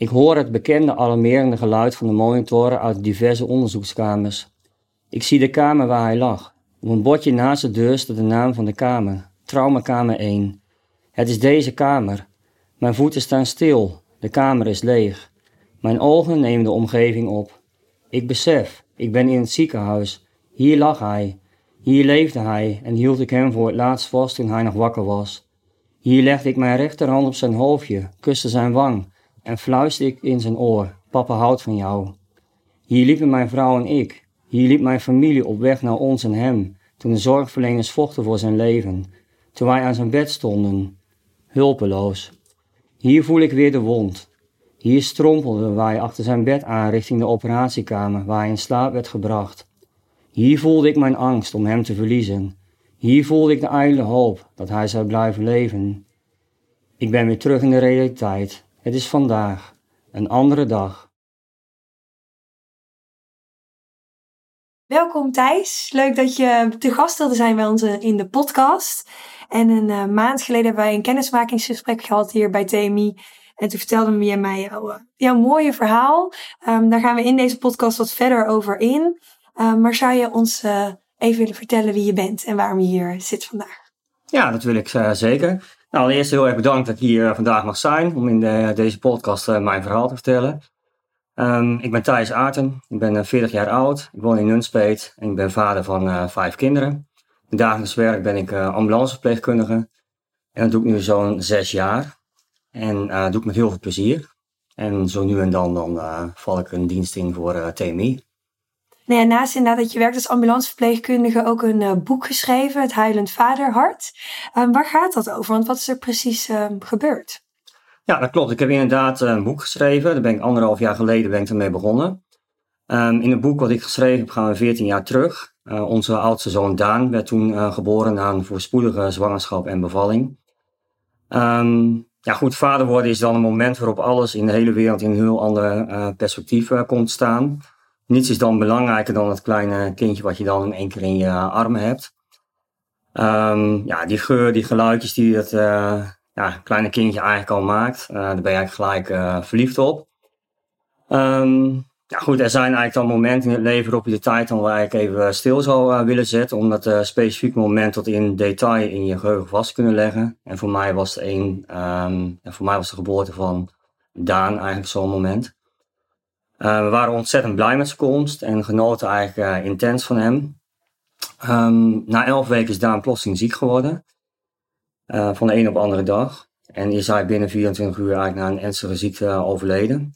Ik hoor het bekende alarmerende geluid van de monitoren uit diverse onderzoekskamers. Ik zie de kamer waar hij lag. Op een bordje naast de deur staat de naam van de kamer. Traumakamer 1. Het is deze kamer. Mijn voeten staan stil. De kamer is leeg. Mijn ogen nemen de omgeving op. Ik besef, ik ben in het ziekenhuis. Hier lag hij. Hier leefde hij en hield ik hem voor het laatst vast toen hij nog wakker was. Hier legde ik mijn rechterhand op zijn hoofdje, kuste zijn wang en fluisterde ik in zijn oor: Papa houdt van jou. Hier liepen mijn vrouw en ik. Hier liep mijn familie op weg naar ons en hem, toen de zorgverleners vochten voor zijn leven, toen wij aan zijn bed stonden, hulpeloos. Hier voel ik weer de wond. Hier strompelden wij achter zijn bed aan richting de operatiekamer waar hij in slaap werd gebracht. Hier voelde ik mijn angst om hem te verliezen. Hier voelde ik de ijdele hoop dat hij zou blijven leven. Ik ben weer terug in de realiteit. Het is vandaag, een andere dag. Welkom Thijs, leuk dat je te gast wilde zijn bij ons in de podcast. En een uh, maand geleden hebben wij een kennismakingsgesprek gehad hier bij TMI. En toen vertelde je mij jouw, uh, jouw mooie verhaal. Um, daar gaan we in deze podcast wat verder over in. Um, maar zou je ons uh, even willen vertellen wie je bent en waarom je hier zit vandaag? Ja, dat wil ik zeker. Nou, allereerst heel erg bedankt dat ik hier vandaag mag zijn om in de, deze podcast mijn verhaal te vertellen. Um, ik ben Thijs Aarten, ik ben 40 jaar oud, ik woon in Nunspeet en ik ben vader van vijf kinderen. In dagelijks werk ben ik uh, ambulanceverpleegkundige en dat doe ik nu zo'n zes jaar. En uh, doe ik met heel veel plezier. En zo nu en dan, dan val ik een dienst in voor TMI. Nou naast inderdaad dat je werkt als ambulanceverpleegkundige ook een boek geschreven, Het Huilend Vaderhart. Um, waar gaat dat over? Want wat is er precies ehm, gebeurd? Ja, dat klopt. Ik heb inderdaad een boek geschreven. Daar ben ik anderhalf jaar geleden ben ik ermee begonnen. Um, in het boek wat ik geschreven heb gaan we 14 jaar terug. Uh, onze oudste zoon Daan werd toen geboren na voorspoedige zwangerschap en bevalling. Ja, goed, vader worden is dan een moment waarop alles in de hele wereld in een heel ander perspectief komt staan. Niets is dan belangrijker dan het kleine kindje wat je dan in één keer in je armen hebt. Um, ja, die geur, die geluidjes die het ja, kleine kindje eigenlijk al maakt. Uh, daar ben je eigenlijk gelijk uh, verliefd op. Um, ja, goed, er zijn eigenlijk dan momenten in het leven waarop je de tijd dan wel eigenlijk even stil zou willen zetten. Om dat specifieke moment tot in detail in je geheugen vast te kunnen leggen. En voor mij was een, um, en voor mij was de geboorte van Daan eigenlijk zo'n moment. Uh, we waren ontzettend blij met zijn komst en genoten eigenlijk intens van hem. Um, na elf weken is Daan plotseling ziek geworden. Uh, van de een op de andere dag. En is hij binnen 24 uur eigenlijk na een ernstige ziekte overleden.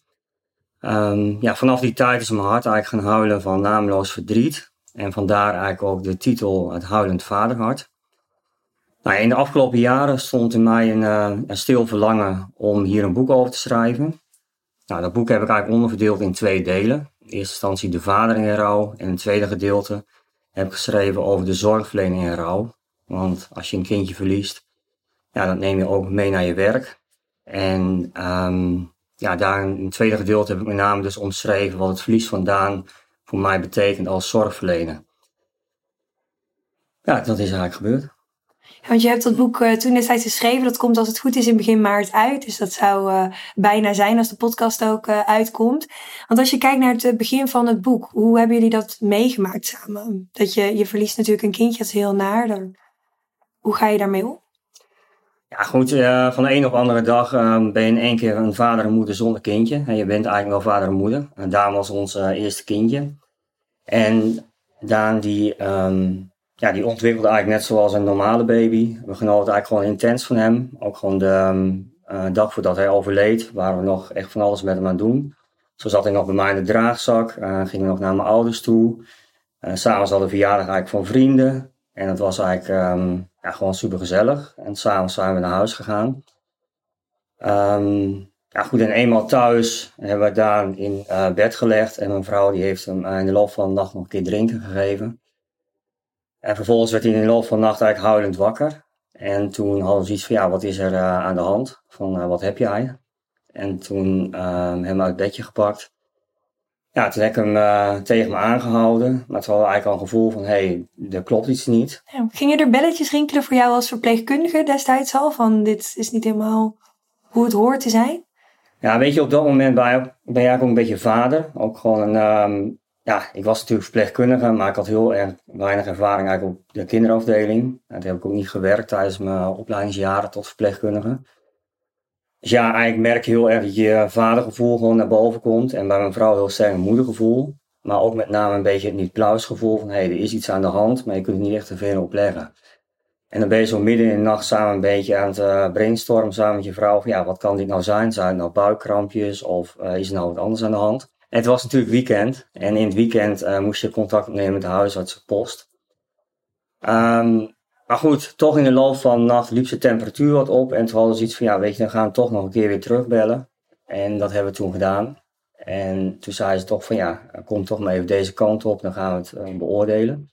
Um, ja, vanaf die tijd is mijn hart eigenlijk gaan huilen van naamloos verdriet. En vandaar eigenlijk ook de titel Het Huilend Vaderhart. Nou, in de afgelopen jaren stond in mij een, een stil verlangen om hier een boek over te schrijven. Nou, dat boek heb ik eigenlijk onderverdeeld in twee delen. In eerste instantie de vader in rouw. En in het tweede gedeelte heb ik geschreven over de zorgverlening in rouw. Want als je een kindje verliest, ja, dat neem je ook mee naar je werk. En um, ja, daar in het tweede gedeelte heb ik met name dus omschreven wat het verlies van Daan voor mij betekent als zorgverlener. Ja, dat is eigenlijk gebeurd. Want je hebt dat boek uh, toen destijds geschreven. Dat komt als het goed is in begin maart uit. Dus dat zou uh, bijna zijn als de podcast ook uh, uitkomt. Want als je kijkt naar het begin van het boek. Hoe hebben jullie dat meegemaakt samen? Dat je, je verliest natuurlijk een kindje, dat heel naar. Hoe ga je daarmee om? Ja, goed, van de een op de andere dag uh, ben je in één keer een vader en moeder zonder kindje. En je bent eigenlijk wel vader en moeder. En Daan was ons eerste kindje. En Daan die, um, ja, die ontwikkelde eigenlijk net zoals een normale baby. We genoten eigenlijk gewoon intens van hem. Ook gewoon de um, dag voordat hij overleed, waren we nog echt van alles met hem aan het doen. Zo zat hij nog bij mij in de draagzak, ging nog naar mijn ouders toe. S'avonds hadden we verjaardag eigenlijk van vrienden. En het was eigenlijk... Um, ja, gewoon super gezellig. En s'avonds zijn we naar huis gegaan. Ehm, ja, goed, en eenmaal thuis hebben we Daan in uh, bed gelegd. En mijn vrouw die heeft hem in de loop van de nacht nog een keer drinken gegeven. En vervolgens werd hij in de loop van de nacht eigenlijk huilend wakker. En toen hadden we zoiets van, ja, wat is er uh, aan de hand? Van, uh, wat heb jij? En toen uh, hem uit het bedje gepakt. Ja, toen heb ik hem uh, tegen me aangehouden. Maar toen hadden we eigenlijk al een gevoel van, hé, hey, er klopt iets niet. Ja, gingen er belletjes rinkelen voor jou als verpleegkundige destijds al? Van, dit is niet helemaal hoe het hoort te zijn? Ja, weet je, op dat moment ben, ben je eigenlijk ook een beetje vader. Ook gewoon een, um, ja, ik was natuurlijk verpleegkundige, maar ik had heel erg weinig ervaring eigenlijk op de kinderafdeling. En heb ik ook niet gewerkt tijdens mijn opleidingsjaren tot verpleegkundige. Dus ja, eigenlijk merk je heel erg dat je vadergevoel gewoon naar boven komt. En bij mijn vrouw heel sterk een moedergevoel. Maar ook met name een beetje het niet-pluisgevoel van hé, hey, er is iets aan de hand, maar je kunt het niet echt te veel opleggen. En dan ben je zo midden in de nacht samen een beetje aan het uh, brainstormen samen met je vrouw. Van, ja, wat kan dit nou zijn? Zijn het nou buikkrampjes of uh, is er nou wat anders aan de hand? Het was natuurlijk weekend. En in het weekend uh, moest je contact opnemen met de huisartsenpost. Um, maar goed, toch in de loop van de nacht liep zijn temperatuur wat op. En toen hadden ze iets van, ja, weet je, dan gaan we toch nog een keer weer terugbellen. En dat hebben we toen gedaan. En toen zei ze toch van, ja, kom toch maar even deze kant op, dan gaan we het uh, beoordelen.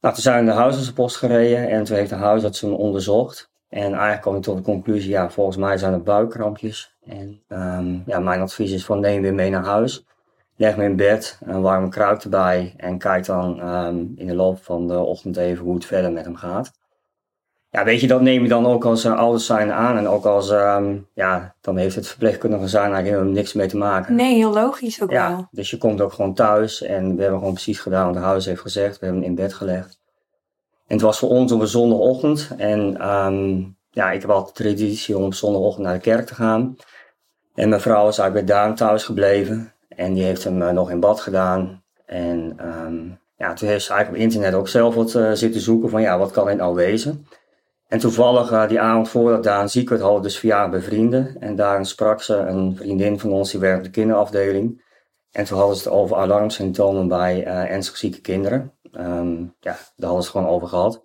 Nou, toen zijn we naar de huisartsenpost gereden en toen heeft de huisarts hem onderzocht. En eigenlijk kwam ik tot de conclusie, ja, volgens mij zijn het buikkrampjes. En um, ja, mijn advies is van neem weer mee naar huis. Leg me in bed, een warme kruik erbij en kijk dan um, in de loop van de ochtend even hoe het verder met hem gaat. Ja, weet je, dat neem je dan ook als uh, ouders zijn aan. En ook als, um, ja, dan heeft het verpleegkundige zijn eigenlijk helemaal niks mee te maken. Nee, heel logisch ook ja, wel. Dus je komt ook gewoon thuis en we hebben gewoon precies gedaan wat de huis heeft gezegd. We hebben hem in bed gelegd. En het was voor ons op een zondagochtend. En um, ja, ik heb altijd de traditie om op zondagochtend naar de kerk te gaan. En mijn vrouw is eigenlijk bij Daan thuis gebleven. En die heeft hem uh, nog in bad gedaan. En um, ja, toen heeft ze eigenlijk op internet ook zelf wat uh, zitten zoeken van ja, wat kan dit nou wezen? En toevallig uh, die avond voordat Daan ziek werd, hadden we dus verjaardag bij vrienden. En daarin sprak ze een vriendin van ons, die werkte op de kinderafdeling. En toen hadden ze het over alarmsymptomen bij ernstig zieke kinderen. Um, ja, daar hadden ze gewoon over gehad.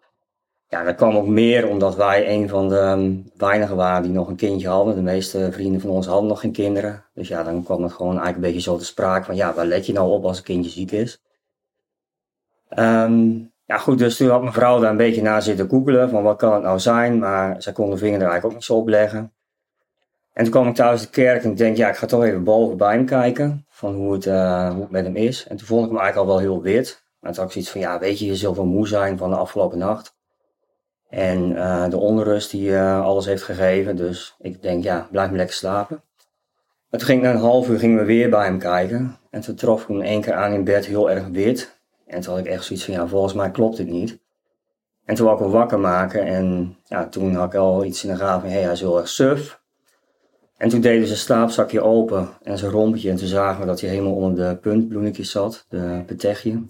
Ja, dat kwam ook meer omdat wij een van de um, weinigen waren die nog een kindje hadden. De meeste vrienden van ons hadden nog geen kinderen. Dus ja, dan kwam het gewoon eigenlijk een beetje zo te sprake van ja, waar let je nou op als een kindje ziek is? Um, ja goed, dus toen had mijn vrouw daar een beetje naar zitten googelen van wat kan het nou zijn. Maar zij kon de vinger er eigenlijk ook niet zo op leggen. En toen kwam ik thuis de kerk en ik denk ja, ik ga toch even boven bij hem kijken. Van hoe het, uh, hoe het met hem is. En toen vond ik hem eigenlijk al wel heel wit. Maar toen had ik zoiets van ja, weet je, je zult wel moe zijn van de afgelopen nacht. En uh, de onrust die uh, alles heeft gegeven. Dus ik denk, ja, blijf maar lekker slapen. Toen ging na een half uur gingen we weer bij hem kijken. En toen trof ik hem één keer aan in bed heel erg wit. En toen had ik echt zoiets van, ja, volgens mij klopt dit niet. En toen wou ik hem wakker maken. En ja, toen had ik al iets in de gaten van, hé, hij is heel erg suf. En toen deden ze zijn slaapzakje open en zijn rompetje. En toen zagen we dat hij helemaal onder de puntbloemetjes zat, de petechje.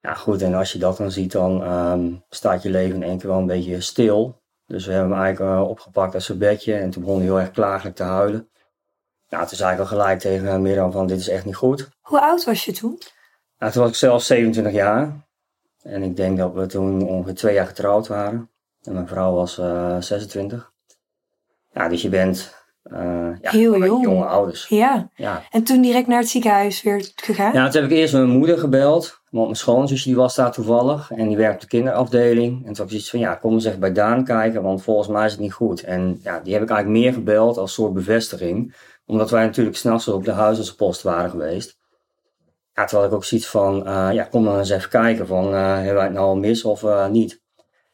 Ja, goed, en als je dat dan ziet, dan um, staat je leven in één keer wel een beetje stil. Dus we hebben hem eigenlijk uh, opgepakt uit zijn bedje en toen begon hij heel erg klagelijk te huilen. Nou, toen zei ik al gelijk tegen Mirjam van, dit is echt niet goed. Hoe oud was je toen? Nou, toen was ik zelf 27 jaar. En ik denk dat we toen ongeveer twee jaar getrouwd waren. En mijn vrouw was uh, 26. Ja, dus je bent uh, ja, Heel jong. jonge ouders. Ja. Ja. En toen direct naar het ziekenhuis weer gegaan? Ja, toen heb ik eerst mijn moeder gebeld. Want mijn schoonzus die was daar toevallig. En die werkt op de kinderafdeling. En toen had ik zoiets van, ja, kom eens even bij Daan kijken. Want volgens mij is het niet goed. En ja, die heb ik eigenlijk meer gebeld als soort bevestiging. Omdat wij natuurlijk s'nachts op de huisartsenpost waren geweest. Ja, had ik ook zoiets van, uh, ja, kom dan eens even kijken. Van, uh, hebben wij het nou al mis of uh, niet?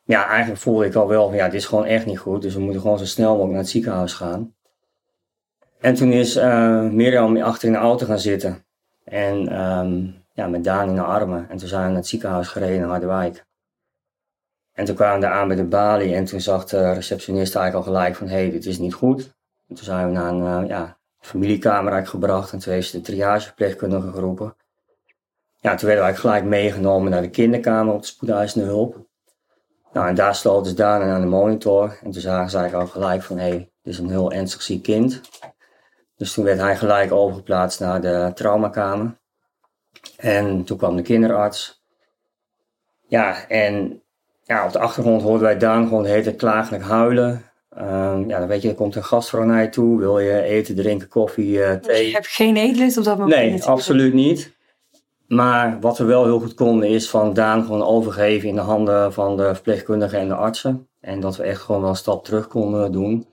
Ja, eigenlijk voelde ik al wel van, ja, dit is gewoon echt niet goed. Dus we moeten gewoon zo snel mogelijk naar het ziekenhuis gaan. En toen is Mirjam achter in de auto gaan zitten. En um, ja, met Daan in de armen. En toen zijn we naar het ziekenhuis gereden in Harderwijk. En toen kwamen we aan bij de balie. En toen zag de receptionist eigenlijk al gelijk van... hé, hey, dit is niet goed. En toen zijn we naar een uh, ja, familiekamer gebracht. En toen heeft ze de triageverpleegkundige geroepen. Ja, toen werden we eigenlijk gelijk meegenomen naar de kinderkamer op de spoedeisende hulp. Nou, en daar sloten ze Daan aan de monitor. En toen zagen ze eigenlijk al gelijk van... hé, hey, dit is een heel ernstig ziek kind. Dus toen werd hij gelijk overgeplaatst naar de traumakamer. En toen kwam de kinderarts. Ja, en ja, op de achtergrond hoorden wij Daan gewoon de hele tijd klagelijk huilen. Ehm, ja, dan weet je, er komt een gastvrouw naar je toe. Wil je eten, drinken, koffie, uh, thee? Je hebt geen eetlust op dat moment? Nee, absoluut niet. Maar wat we wel heel goed konden is van Daan gewoon overgeven in de handen van de verpleegkundigen en de artsen. En dat we echt gewoon wel een stap terug konden doen.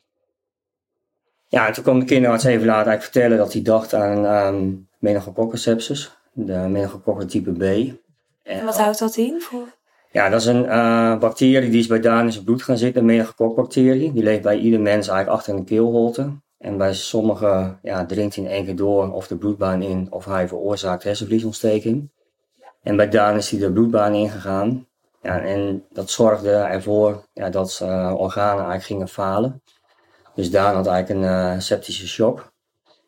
Ja, en toen kwam de kinderarts even later eigenlijk vertellen dat hij dacht aan um, meningokokkencepsis, de meningokokken type B. En, en wat houdt dat in? Voor? Ja, dat is een uh, bacterie die is bij Daan in zijn bloed gaan zitten, een meningokokbacterie. Die leeft bij ieder mens eigenlijk achter een keelholte. En bij sommigen ja, dringt hij in één keer door of de bloedbaan in of hij veroorzaakt hersenvliesontsteking. En bij Daan is hij de bloedbaan ingegaan. Ja, en dat zorgde ervoor ja, dat uh, organen eigenlijk gingen falen. Dus Daan had eigenlijk een uh, septische shock.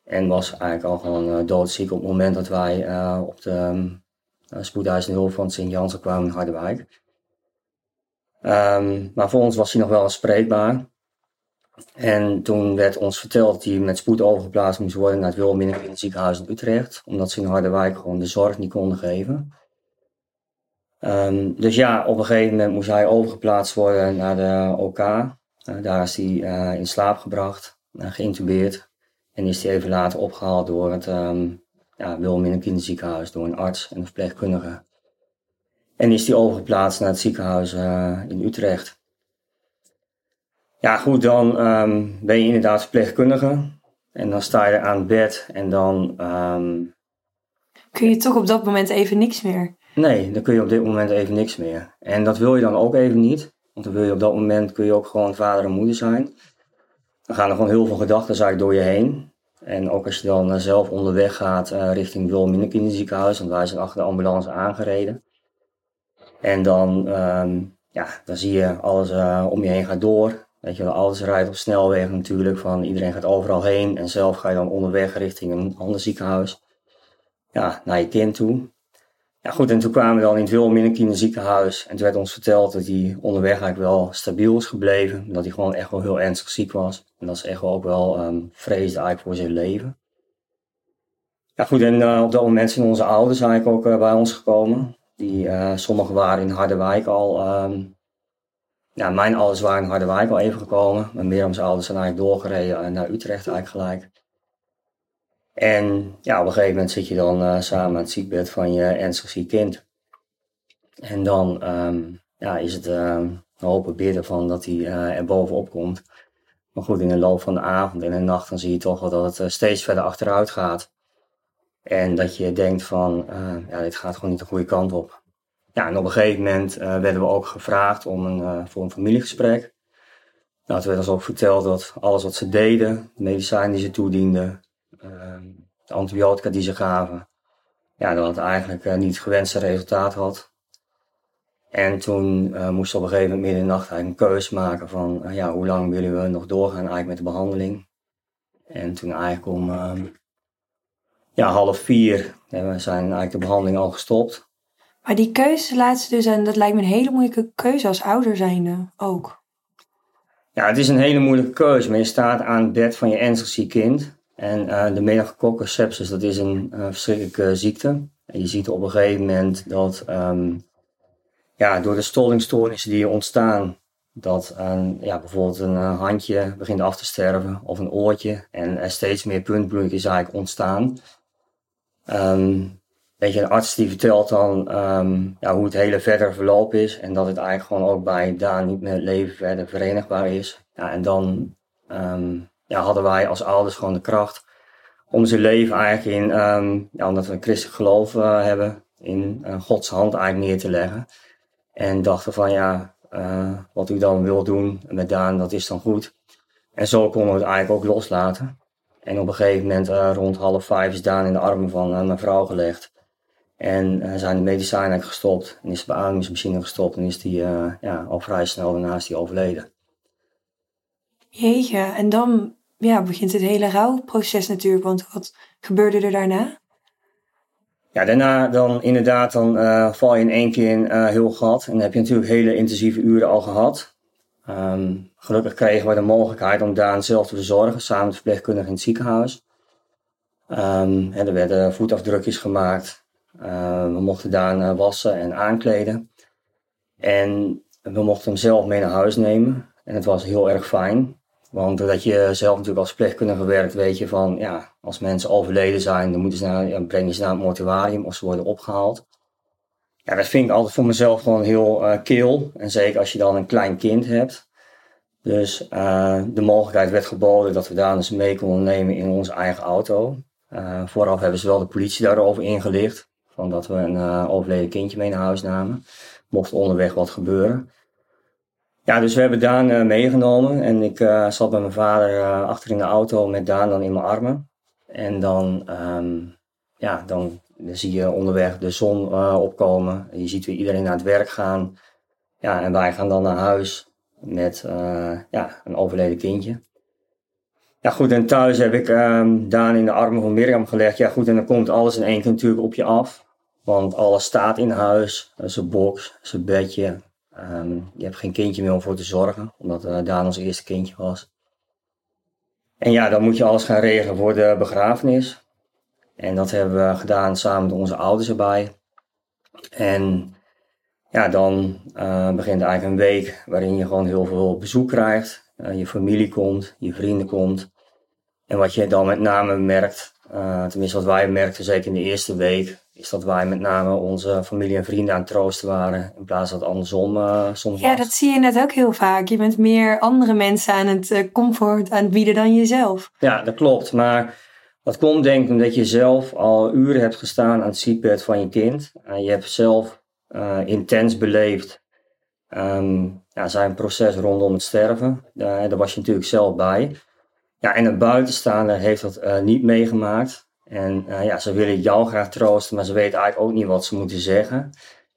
En was eigenlijk al gewoon uh, doodziek op het moment dat wij op de um, spoedeisende hulp van Sint-Jansen kwamen in Harderwijk. Um, maar voor ons was hij nog wel spreekbaar. En toen werd ons verteld dat hij met spoed overgeplaatst moest worden naar het Wilhelmina ziekenhuis in Utrecht. Omdat ze in Harderwijk gewoon de zorg niet konden geven. Um, dus ja, op een gegeven moment moest hij overgeplaatst worden naar de OK. Daar is hij in slaap gebracht, uh, geïntubeerd. En is hij even later opgehaald door het um, ja, Wilhelmina kinderziekenhuis, door een arts en een verpleegkundige. En is hij overgeplaatst naar het ziekenhuis uh, in Utrecht. Ja, goed, dan um, ben je inderdaad verpleegkundige. En dan sta je aan het bed en dan. Um, kun je toch op dat moment even niks meer? Nee, dan kun je op dit moment even niks meer. En dat wil je dan ook even niet. Want dan wil je op dat moment kun je ook gewoon vader en moeder zijn. Dan gaan er gewoon heel veel gedachten door je heen. En ook als je dan uh, zelf onderweg gaat uh, richting Wilhelmina kinderziekenhuis, want wij zijn achter de ambulance aangereden. En dan, um, ja, dan zie je alles uh, om je heen gaat door. Weet je, alles rijdt op snelweg natuurlijk, van iedereen gaat overal heen. En zelf ga je dan onderweg richting een ander ziekenhuis. Ja, naar je kind toe. Ja goed, en toen kwamen we dan in het Wilhelmina ziekenhuis. En toen werd ons verteld dat hij onderweg eigenlijk wel stabiel is gebleven. Dat hij gewoon echt wel heel ernstig ziek was. En dat ze echt wel ook wel um, vreesde eigenlijk voor zijn leven. Ja goed, en uh, op dat moment zijn onze ouders eigenlijk ook uh, bij ons gekomen. Die, uh, sommigen waren in Harderwijk al um, ja, mijn ouders waren in Harderwijk al even gekomen. Maar Mirjam's ouders zijn eigenlijk doorgereden naar Utrecht eigenlijk gelijk. En ja, op een gegeven moment zit je dan uh, samen aan het ziekbed van je ernstig ziek kind. En dan um, ja, is het uh, hopen bidden van dat hij uh, er bovenop komt. Maar goed, in de loop van de avond en de nacht dan zie je toch wel dat het steeds verder achteruit gaat. En dat je denkt van, ja, dit gaat gewoon niet de goede kant op. Ja, en op een gegeven moment werden we ook gevraagd om een, voor een familiegesprek. Nou, toen werd ons ook verteld dat alles wat ze deden, de medicijnen die ze toedienden, de antibiotica die ze gaven, ja, dat het eigenlijk uh, niet het gewenste resultaat had. En toen moesten we op een gegeven moment midden in de nacht eigenlijk een keuze maken van, ja, hoe lang willen we nog doorgaan eigenlijk met de behandeling. En toen eigenlijk om ehm, ja, half vier we zijn eigenlijk de behandeling al gestopt. Maar die keuze laatste dus, en dat lijkt me een hele moeilijke keuze als ouder zijnde ook. Ja, het is een hele moeilijke keuze, maar je staat aan het bed van je ernstig ziek kind. En uh, de meningococcus sepsis, dat is een uh, verschrikkelijke ziekte. En je ziet op een gegeven moment dat um, ja, door de stollingstoornissen die ontstaan, dat een, ja, bijvoorbeeld een handje begint af te sterven of een oortje en er steeds meer puntbloedjes eigenlijk ontstaan. Um, weet je, een arts die vertelt dan um, ja, hoe het hele verder verloop is. En dat het eigenlijk gewoon ook bij Daan niet met het leven verder verenigbaar is. Ja, en dan ja, hadden wij als ouders gewoon de kracht om zijn leven eigenlijk in, um, ja, omdat we een christelijk geloof uh, hebben, in uh, Gods hand eigenlijk neer te leggen. En dachten van ja, uh, wat u dan wil doen met Daan, dat is dan goed. En zo konden we het eigenlijk ook loslaten. En op een gegeven moment, rond half vijf, is Daan in de armen van mijn vrouw gelegd. En zijn de medicijnen gestopt en is de beademingsmachine gestopt en is die ja, al vrij snel daarnaast die overleden. Jeetje, en dan ja, begint het hele rouwproces natuurlijk, want wat gebeurde er daarna? Ja, daarna dan inderdaad, dan uh, val je in één keer in heel gat en dan heb je natuurlijk hele intensieve uren al gehad. Um, gelukkig kregen we de mogelijkheid om Daan zelf te verzorgen, samen met verpleegkundige in het ziekenhuis. Um, er werden voetafdrukjes gemaakt, uh, we mochten Daan wassen en aankleden. En we mochten hem zelf mee naar huis nemen. En het was heel erg fijn. Want doordat je zelf natuurlijk als pleegkundige werkt, weet je van, ja, als mensen overleden zijn, dan moeten ze naar, ja, brengen ze naar het mortuarium of ze worden opgehaald. Ja, dat vind ik altijd voor mezelf gewoon heel uh, kil. En zeker als je dan een klein kind hebt. Dus uh, de mogelijkheid werd geboden dat we daar eens mee konden nemen in onze eigen auto. Uh, vooraf hebben ze wel de politie daarover ingelicht. Van dat we een overleden kindje mee naar huis namen. Mocht onderweg wat gebeuren. Ja, dus we hebben Daan uh, meegenomen en ik uh, zat bij mijn vader uh, achter in de auto met Daan dan in mijn armen. En dan, um, ja, dan, zie je onderweg de zon opkomen. En je ziet weer iedereen naar het werk gaan. Ja, en wij gaan dan naar huis met ja, een overleden kindje. Ja goed, en thuis heb ik um, Daan in de armen van Mirjam gelegd. Ja goed, en dan komt alles in één keer natuurlijk op je af. Want alles staat in huis. Zijn box, zijn bedje, Um, je hebt geen kindje meer om voor te zorgen, omdat uh, Daan ons eerste kindje was. En ja, dan moet je alles gaan regelen voor de begrafenis. En dat hebben we gedaan samen met onze ouders erbij. En ja, dan uh, begint eigenlijk een week waarin je gewoon heel veel bezoek krijgt. Uh, je familie komt, je vrienden komt. En wat je dan met name merkt, tenminste wat wij merkten, zeker in de eerste week, is dat wij met name onze familie en vrienden aan het troosten waren. In plaats van het andersom uh, soms Ja, dat zie je net ook heel vaak. Je bent meer andere mensen aan het uh, comfort aan het bieden dan jezelf. Ja, dat klopt. Maar dat komt denk ik omdat je zelf al uren hebt gestaan aan het ziekbed van je kind. En je hebt zelf intens beleefd um, ja, zijn proces rondom het sterven. daar was je natuurlijk zelf bij. Ja, en een buitenstaander heeft dat niet meegemaakt. En uh, ja, ze willen jou graag troosten, maar ze weten eigenlijk ook niet wat ze moeten zeggen.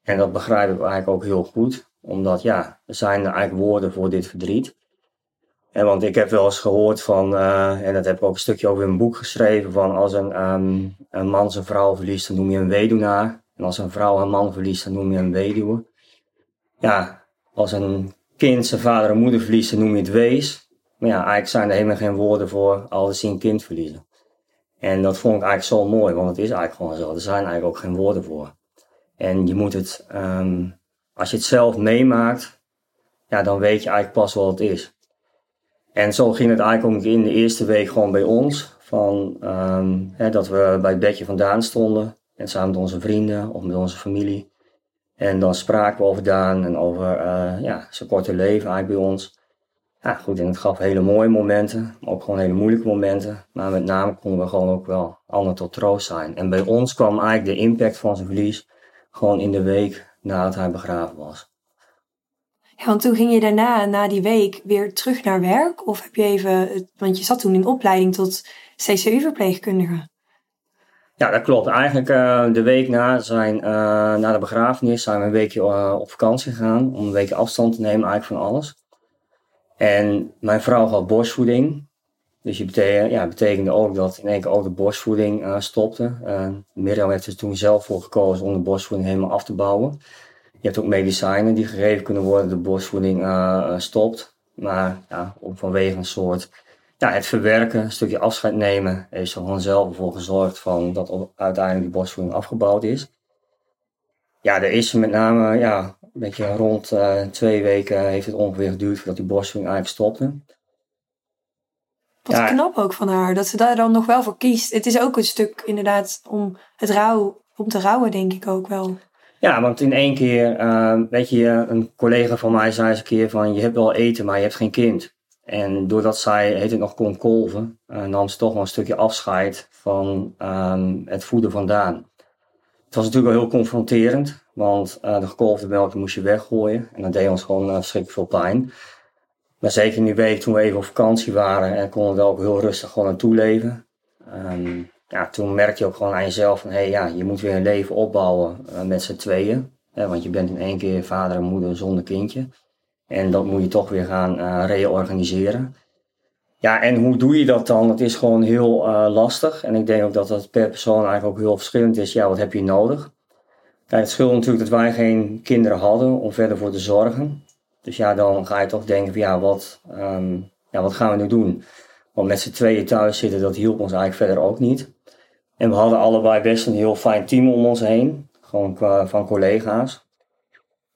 En dat begrijp ik eigenlijk ook heel goed. Omdat ja, er zijn eigenlijk woorden voor dit verdriet. En want ik heb wel eens gehoord van, uh, en dat heb ik ook een stukje over in mijn boek geschreven, van als een, um, een man zijn vrouw verliest, dan noem je een weduwnaar. En als een vrouw een man verliest, dan noem je een weduwe. Ja, als een kind zijn vader en moeder verliest, dan noem je het wees. Maar ja, eigenlijk zijn er helemaal geen woorden voor als ze een kind verliezen. En dat vond ik eigenlijk zo mooi, want het is eigenlijk gewoon zo. Er zijn eigenlijk ook geen woorden voor. En je moet het, um, als je het zelf meemaakt, ja, dan weet je eigenlijk pas wat het is. En zo ging het eigenlijk ook in de eerste week gewoon bij ons. Van, um, hè, dat we bij het bedje vandaan stonden. En samen met onze vrienden of met onze familie. En dan spraken we over Daan en over uh, ja, zijn korte leven eigenlijk bij ons. Ja, goed, en het gaf hele mooie momenten, maar ook gewoon hele moeilijke momenten. Maar met name konden we gewoon ook wel anderen tot troost zijn. En bij ons kwam eigenlijk de impact van zijn verlies gewoon in de week nadat hij begraven was. Ja, want toen ging je daarna, na die week, weer terug naar werk? Of heb je even, want je zat toen in opleiding tot CCU-verpleegkundige. Ja, dat klopt. Eigenlijk uh, de week na, zijn, uh, na de begrafenis zijn we een weekje uh, op vakantie gegaan. Om een weekje afstand te nemen eigenlijk van alles. En mijn vrouw had borstvoeding. Dus je betekende, ja, betekende ook dat in één keer ook de borstvoeding uh, stopte. Uh, Mirjam heeft er toen zelf voor gekozen om de borstvoeding helemaal af te bouwen. Je hebt ook medicijnen die gegeven kunnen worden, de borstvoeding uh, stopt. Maar ja, vanwege een soort ja, het verwerken, een stukje afscheid nemen, heeft ze gewoon zelf ervoor gezorgd van dat uiteindelijk die borstvoeding afgebouwd is. Ja, er is met name ja, een beetje rond uh, twee weken heeft het ongeveer geduurd voordat die borstvoeding eigenlijk stopte. Wat ja. knap ook van haar, dat ze daar dan nog wel voor kiest. Het is ook een stuk inderdaad om het rouw, om te rouwen, denk ik ook wel. Ja, want in één keer, uh, weet je, een collega van mij zei eens een keer van, je hebt wel eten, maar je hebt geen kind. En doordat zij, heet het nog, kon kolven, uh, nam ze toch wel een stukje afscheid van um, het voeden vandaan. Het was natuurlijk wel heel confronterend, want uh, de gekolfde melk moest je weggooien. En dat deed ons gewoon uh, verschrikkelijk veel pijn. Maar zeker in die week toen we even op vakantie waren, en konden we ook heel rustig gewoon naartoe leven. Um, ja, toen merkte je ook gewoon aan jezelf van, hé hey, ja, je moet weer een leven opbouwen uh, met z'n tweeën. Hè, want je bent in één keer vader en moeder zonder kindje. En dat moet je toch weer gaan reorganiseren. Ja, en hoe doe je dat dan? Het is gewoon heel uh, lastig. En ik denk ook dat dat per persoon eigenlijk ook heel verschillend is. Ja, wat heb je nodig? Kijk, het scheelt natuurlijk dat wij geen kinderen hadden om verder voor te zorgen. Dus ja, dan ga je toch denken van ja, wat, um, ja, wat gaan we nu doen? Want met z'n tweeën thuis zitten, dat hielp ons eigenlijk verder ook niet. En we hadden allebei best een heel fijn team om ons heen. Gewoon van collega's.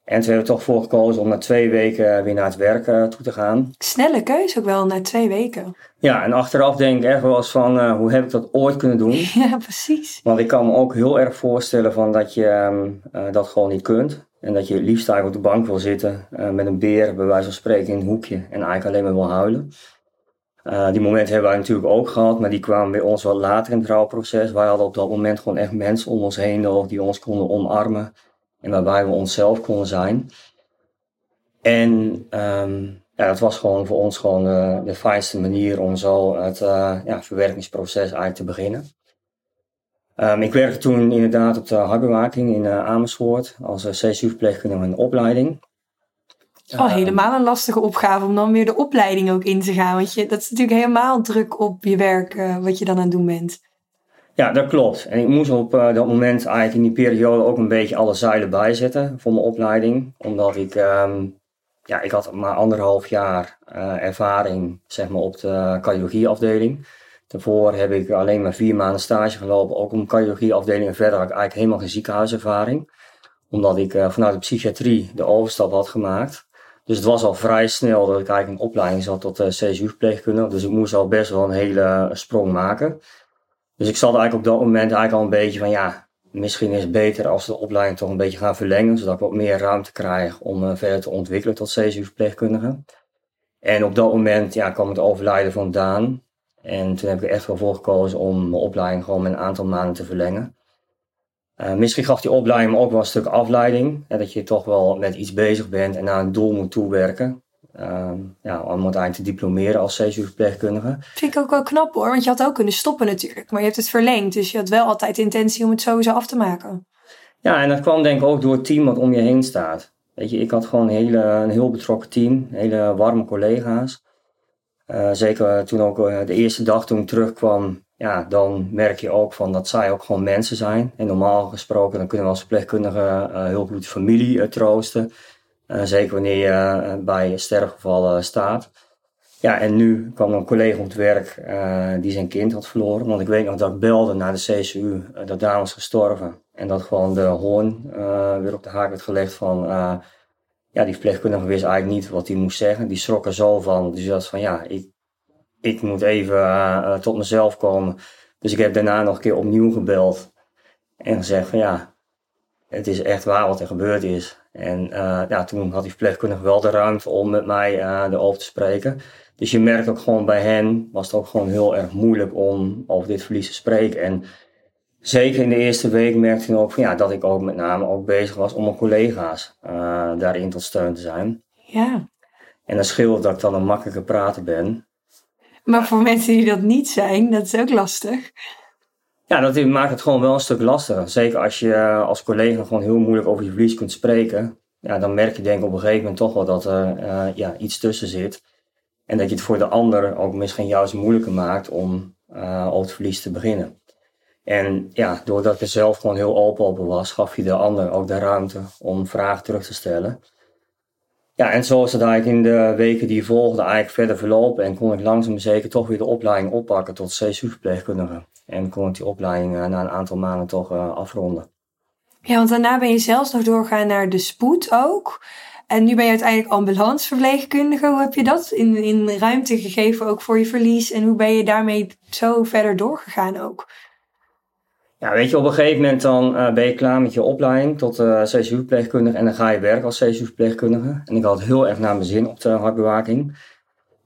En toen hebben we toch voor gekozen om na twee weken weer naar het werk toe te gaan. Snelle keuze ook wel, na twee weken. Ja, en achteraf denk ik echt wel eens van, hoe heb ik dat ooit kunnen doen? Ja, precies. Want ik kan me ook heel erg voorstellen van dat je ehm, dat gewoon niet kunt. En dat je het liefst eigenlijk op de bank wil zitten met een beer, bij wijze van spreken, in een hoekje. En eigenlijk alleen maar wil huilen. Die momenten hebben wij natuurlijk ook gehad, maar die kwamen bij ons wat later in het rouwproces. Wij hadden op dat moment gewoon echt mensen om ons heen nodig die ons konden omarmen en waarbij we onszelf konden zijn. En um, ja, dat was gewoon voor ons gewoon de, de fijnste manier om zo het uh, ja, verwerkingsproces eigenlijk te beginnen. Um, ik werkte toen inderdaad op de hartbewaking in uh, Amersfoort als CSU-verpleegkundige in opleiding. Oh, helemaal een lastige opgave om dan weer de opleiding ook in te gaan. Want je, dat is natuurlijk helemaal druk op je werk uh, wat je dan aan het doen bent. Ja, dat klopt. En ik moest op uh, dat moment eigenlijk in die periode ook een beetje alle zeilen bijzetten voor mijn opleiding. Omdat ik, um, ja, ik had maar anderhalf jaar uh, ervaring zeg maar, op de cardiologieafdeling. Daarvoor heb ik alleen maar vier maanden stage gelopen, ook een cardiologieafdeling. En verder had ik eigenlijk helemaal geen ziekenhuiservaring. Omdat ik vanuit de psychiatrie de overstap had gemaakt. Dus het was al vrij snel dat ik eigenlijk een opleiding zat tot CSU-verpleegkundige. Dus ik moest al best wel een hele sprong maken. Dus ik zat eigenlijk op dat moment eigenlijk al een beetje van ja, misschien is het beter als we de opleiding toch een beetje gaan verlengen. Zodat ik wat meer ruimte krijg om uh, verder te ontwikkelen tot CSU-verpleegkundige. En op dat moment ja, kwam het overlijden van Daan. En toen heb ik er echt wel voor gekozen om mijn opleiding gewoon met een aantal maanden te verlengen. Uh, misschien gaf die opleiding me ook wel een stuk afleiding. Hè, dat je toch wel met iets bezig bent en naar een doel moet toewerken. Uh, ja, om uiteindelijk te diplomeren als CSU-verpleegkundige. Vind ik ook wel knap hoor, want je had ook kunnen stoppen natuurlijk. Maar je hebt het verlengd, dus je had wel altijd de intentie om het sowieso af te maken. Ja, en dat kwam denk ik ook door het team wat om je heen staat. Weet je, ik had gewoon een, hele, een heel betrokken team, hele warme collega's. Uh, zeker toen ook uh, de eerste dag toen ik terugkwam, ja, dan merk je ook van dat zij ook gewoon mensen zijn. En normaal gesproken dan kunnen we als verpleegkundige uh, heel goed familie troosten. Uh, zeker wanneer je bij sterfgevallen staat. Ja, en nu kwam een collega op het werk die zijn kind had verloren. Want ik weet nog dat ik belde naar de CCU dat daar was gestorven. En dat gewoon de hoorn weer op de haak werd gelegd van... ja, die verpleegkundige wist eigenlijk niet wat hij moest zeggen. Die schrok er zo van. Dus dat van ja, ik, ik moet even tot mezelf komen. Dus ik heb daarna nog een keer opnieuw gebeld. En gezegd van ja, het is echt waar wat er gebeurd is. En uh, ja, toen had die verpleegkundige wel de ruimte om met mij uh, erover te spreken. Dus je merkt ook gewoon bij hen, was het ook gewoon heel erg moeilijk om over dit verlies te spreken. En zeker in de eerste week merkte ik ook van ja, dat ik ook met name ook bezig was om mijn collega's daarin tot steun te zijn. Ja. En dat scheelt dat ik dan een makkelijke prater ben. Maar voor mensen die dat niet zijn, dat is ook lastig. Ja, dat maakt het gewoon wel een stuk lastiger. Zeker als je eh, als collega gewoon heel moeilijk over je verlies kunt spreken. Ja, dan merk je denk ik op een gegeven moment toch wel dat er uh, ja, iets tussen zit. En dat je het voor de ander ook misschien juist moeilijker maakt om uh, over het verlies te beginnen. En ja, doordat er zelf gewoon heel open op was, gaf je de ander ook de ruimte om vragen terug te stellen. Ja, en zo is het eigenlijk in de weken die volgden eigenlijk verder verlopen. En kon ik langzaam zeker toch weer de opleiding oppakken tot CSU-verpleegkundige. En kon ik die opleiding uh, na een aantal maanden toch uh, afronden. Ja, want daarna ben je zelfs nog doorgaan naar de spoed ook. En nu ben je uiteindelijk ambulanceverpleegkundige. Hoe heb je dat in, in ruimte gegeven ook voor je verlies? En hoe ben je daarmee zo verder doorgegaan ook? Ja, weet je, op een gegeven moment dan uh, ben je klaar met je opleiding tot uh, CSU-verpleegkundige en dan ga je werken als CSU-verpleegkundige. En ik had heel erg naar mijn zin op de hartbewaking.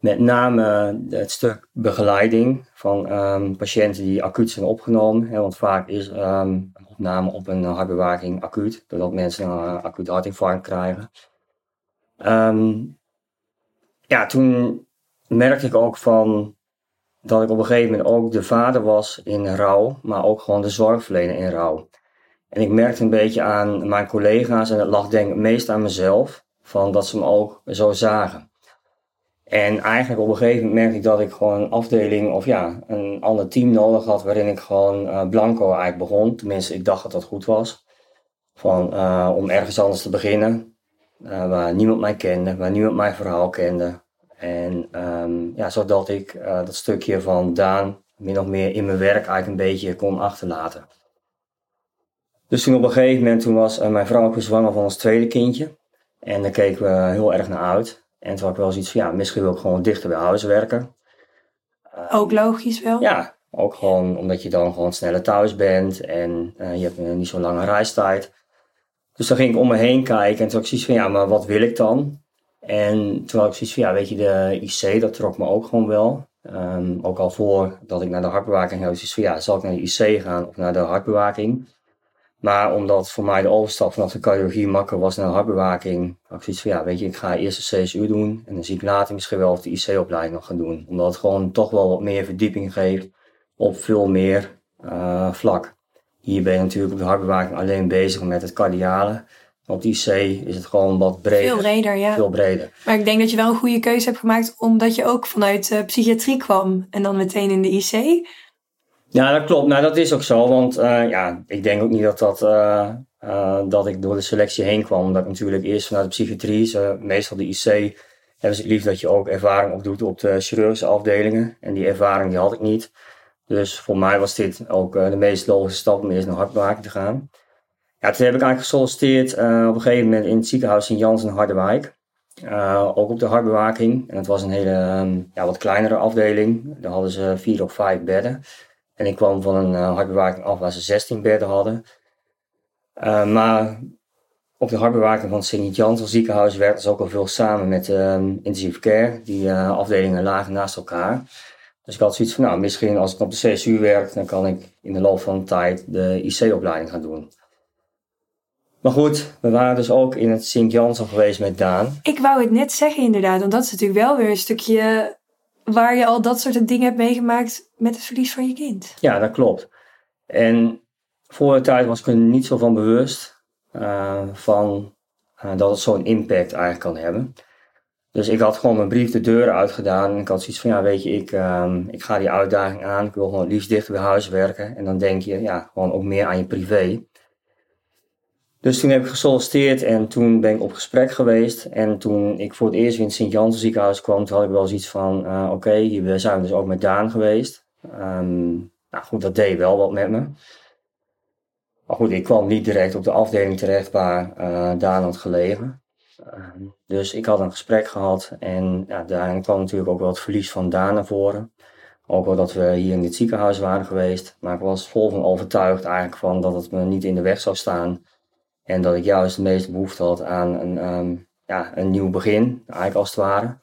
Met name het stuk begeleiding van um, patiënten die acuut zijn opgenomen. Hè, want vaak is um, een opname op een hartbewaking acuut, doordat mensen een uh, acuut hartinfarct krijgen. Um, ja, toen merkte ik ook van dat ik op een gegeven moment ook de vader was in rouw, maar ook gewoon de zorgverlener in rouw. En ik merkte een beetje aan mijn collega's, en dat lag denk ik meest aan mezelf, van dat ze me ook zo zagen. En eigenlijk op een gegeven moment merkte ik dat ik gewoon een afdeling of ja, een ander team nodig had waarin ik gewoon uh, blanco eigenlijk begon. Tenminste, ik dacht dat dat goed was. Van, uh, om ergens anders te beginnen, uh, waar niemand mij kende, waar niemand mijn verhaal kende. En um, ja, zodat ik dat stukje van Daan min of meer in mijn werk eigenlijk een beetje kon achterlaten. Dus toen op een gegeven moment, toen was mijn vrouw ook zwanger van ons tweede kindje. En daar keken we heel erg naar uit. En toen had ik wel zoiets van, ja, misschien wil ik gewoon dichter bij huis werken. Ook logisch wel. Ja, ook gewoon omdat je dan gewoon sneller thuis bent en je hebt niet zo'n lange reistijd. Dus dan ging ik om me heen kijken en toen had ik zoiets van, ja, maar wat wil ik dan? En toen had ik zoiets van, ja, weet je, de IC, dat trok me ook gewoon wel. Um, ook al voordat ik naar de hartbewaking had, zoiets van, ja, zal ik naar de IC gaan of naar de hartbewaking? Maar omdat voor mij de overstap vanaf de cardiologie makkelijk was naar de hartbewaking, had ik zoiets van, ja, weet je, ik ga eerst de CSU doen en dan zie ik later misschien wel of de IC-opleiding nog gaan doen. Omdat het gewoon toch wel wat meer verdieping geeft op veel meer uh, vlak. Hier ben je natuurlijk op de hartbewaking alleen bezig met het cardiale. Op die IC is het gewoon wat breder. Veel breder, ja. Veel breder. Maar ik denk dat je wel een goede keuze hebt gemaakt omdat je ook vanuit uh, psychiatrie kwam en dan meteen in de IC. Ja, dat klopt. Nou, dat is ook zo. Want uh, ja, ik denk ook niet dat, dat, uh, dat ik door de selectie heen kwam. Omdat ik natuurlijk eerst vanuit de psychiatrie, meestal de IC, hebben ze lief dat je ook ervaring opdoet op de chirurgische afdelingen. En die ervaring die had ik niet. Dus voor mij was dit ook de meest logische stap om eerst naar hartbewaking te gaan. Ja, toen heb ik eigenlijk gesolliciteerd op een gegeven moment in het ziekenhuis in Jans in Harderwijk. Ook op de hartbewaking. En het was een hele um, ja, wat kleinere afdeling. Daar hadden ze vier of vijf bedden. En ik kwam van een uh, af waar ze 16 bedden hadden. maar op de hartbewaking van het Sint-Jans ziekenhuis werkten ze ook al veel samen met um, intensive care. Die afdelingen lagen naast elkaar. Dus ik had zoiets van, nou, misschien als ik op de CSU werk, dan kan ik in de loop van de tijd de IC-opleiding gaan doen. Maar goed, we waren dus ook in het Sint-Jansen geweest met Daan. Ik wou het net zeggen inderdaad, want dat is natuurlijk wel weer een stukje waar je al dat soort dingen hebt meegemaakt met het verlies van je kind. Ja, dat klopt. En voor de tijd was ik er niet zo van bewust uh, van uh, dat het zo'n impact eigenlijk kan hebben. Dus ik had gewoon mijn brief de deur uitgedaan en ik had zoiets van, ja weet je, ik, uh, ik ga die uitdaging aan, ik wil gewoon liefst dichter bij huis werken. En dan denk je, ja, gewoon ook meer aan je privé. Dus toen heb ik gesolliciteerd en toen ben ik op gesprek geweest. En toen ik voor het eerst in het Sint-Jansen ziekenhuis kwam, had ik wel zoiets van, uh, oké, okay, hier zijn we dus ook met Daan geweest. Um, nou goed, dat deed wel wat met me. Maar goed, ik kwam niet direct op de afdeling terecht waar uh, Daan had gelegen. Uh, dus ik had een gesprek gehad en ja, daarin kwam natuurlijk ook wel het verlies van Daan naar voren. Ook wel dat we hier in dit ziekenhuis waren geweest. Maar ik was vol van overtuigd eigenlijk van dat het me niet in de weg zou staan en dat ik juist de meeste behoefte had aan een, um, ja, een nieuw begin, eigenlijk als het ware.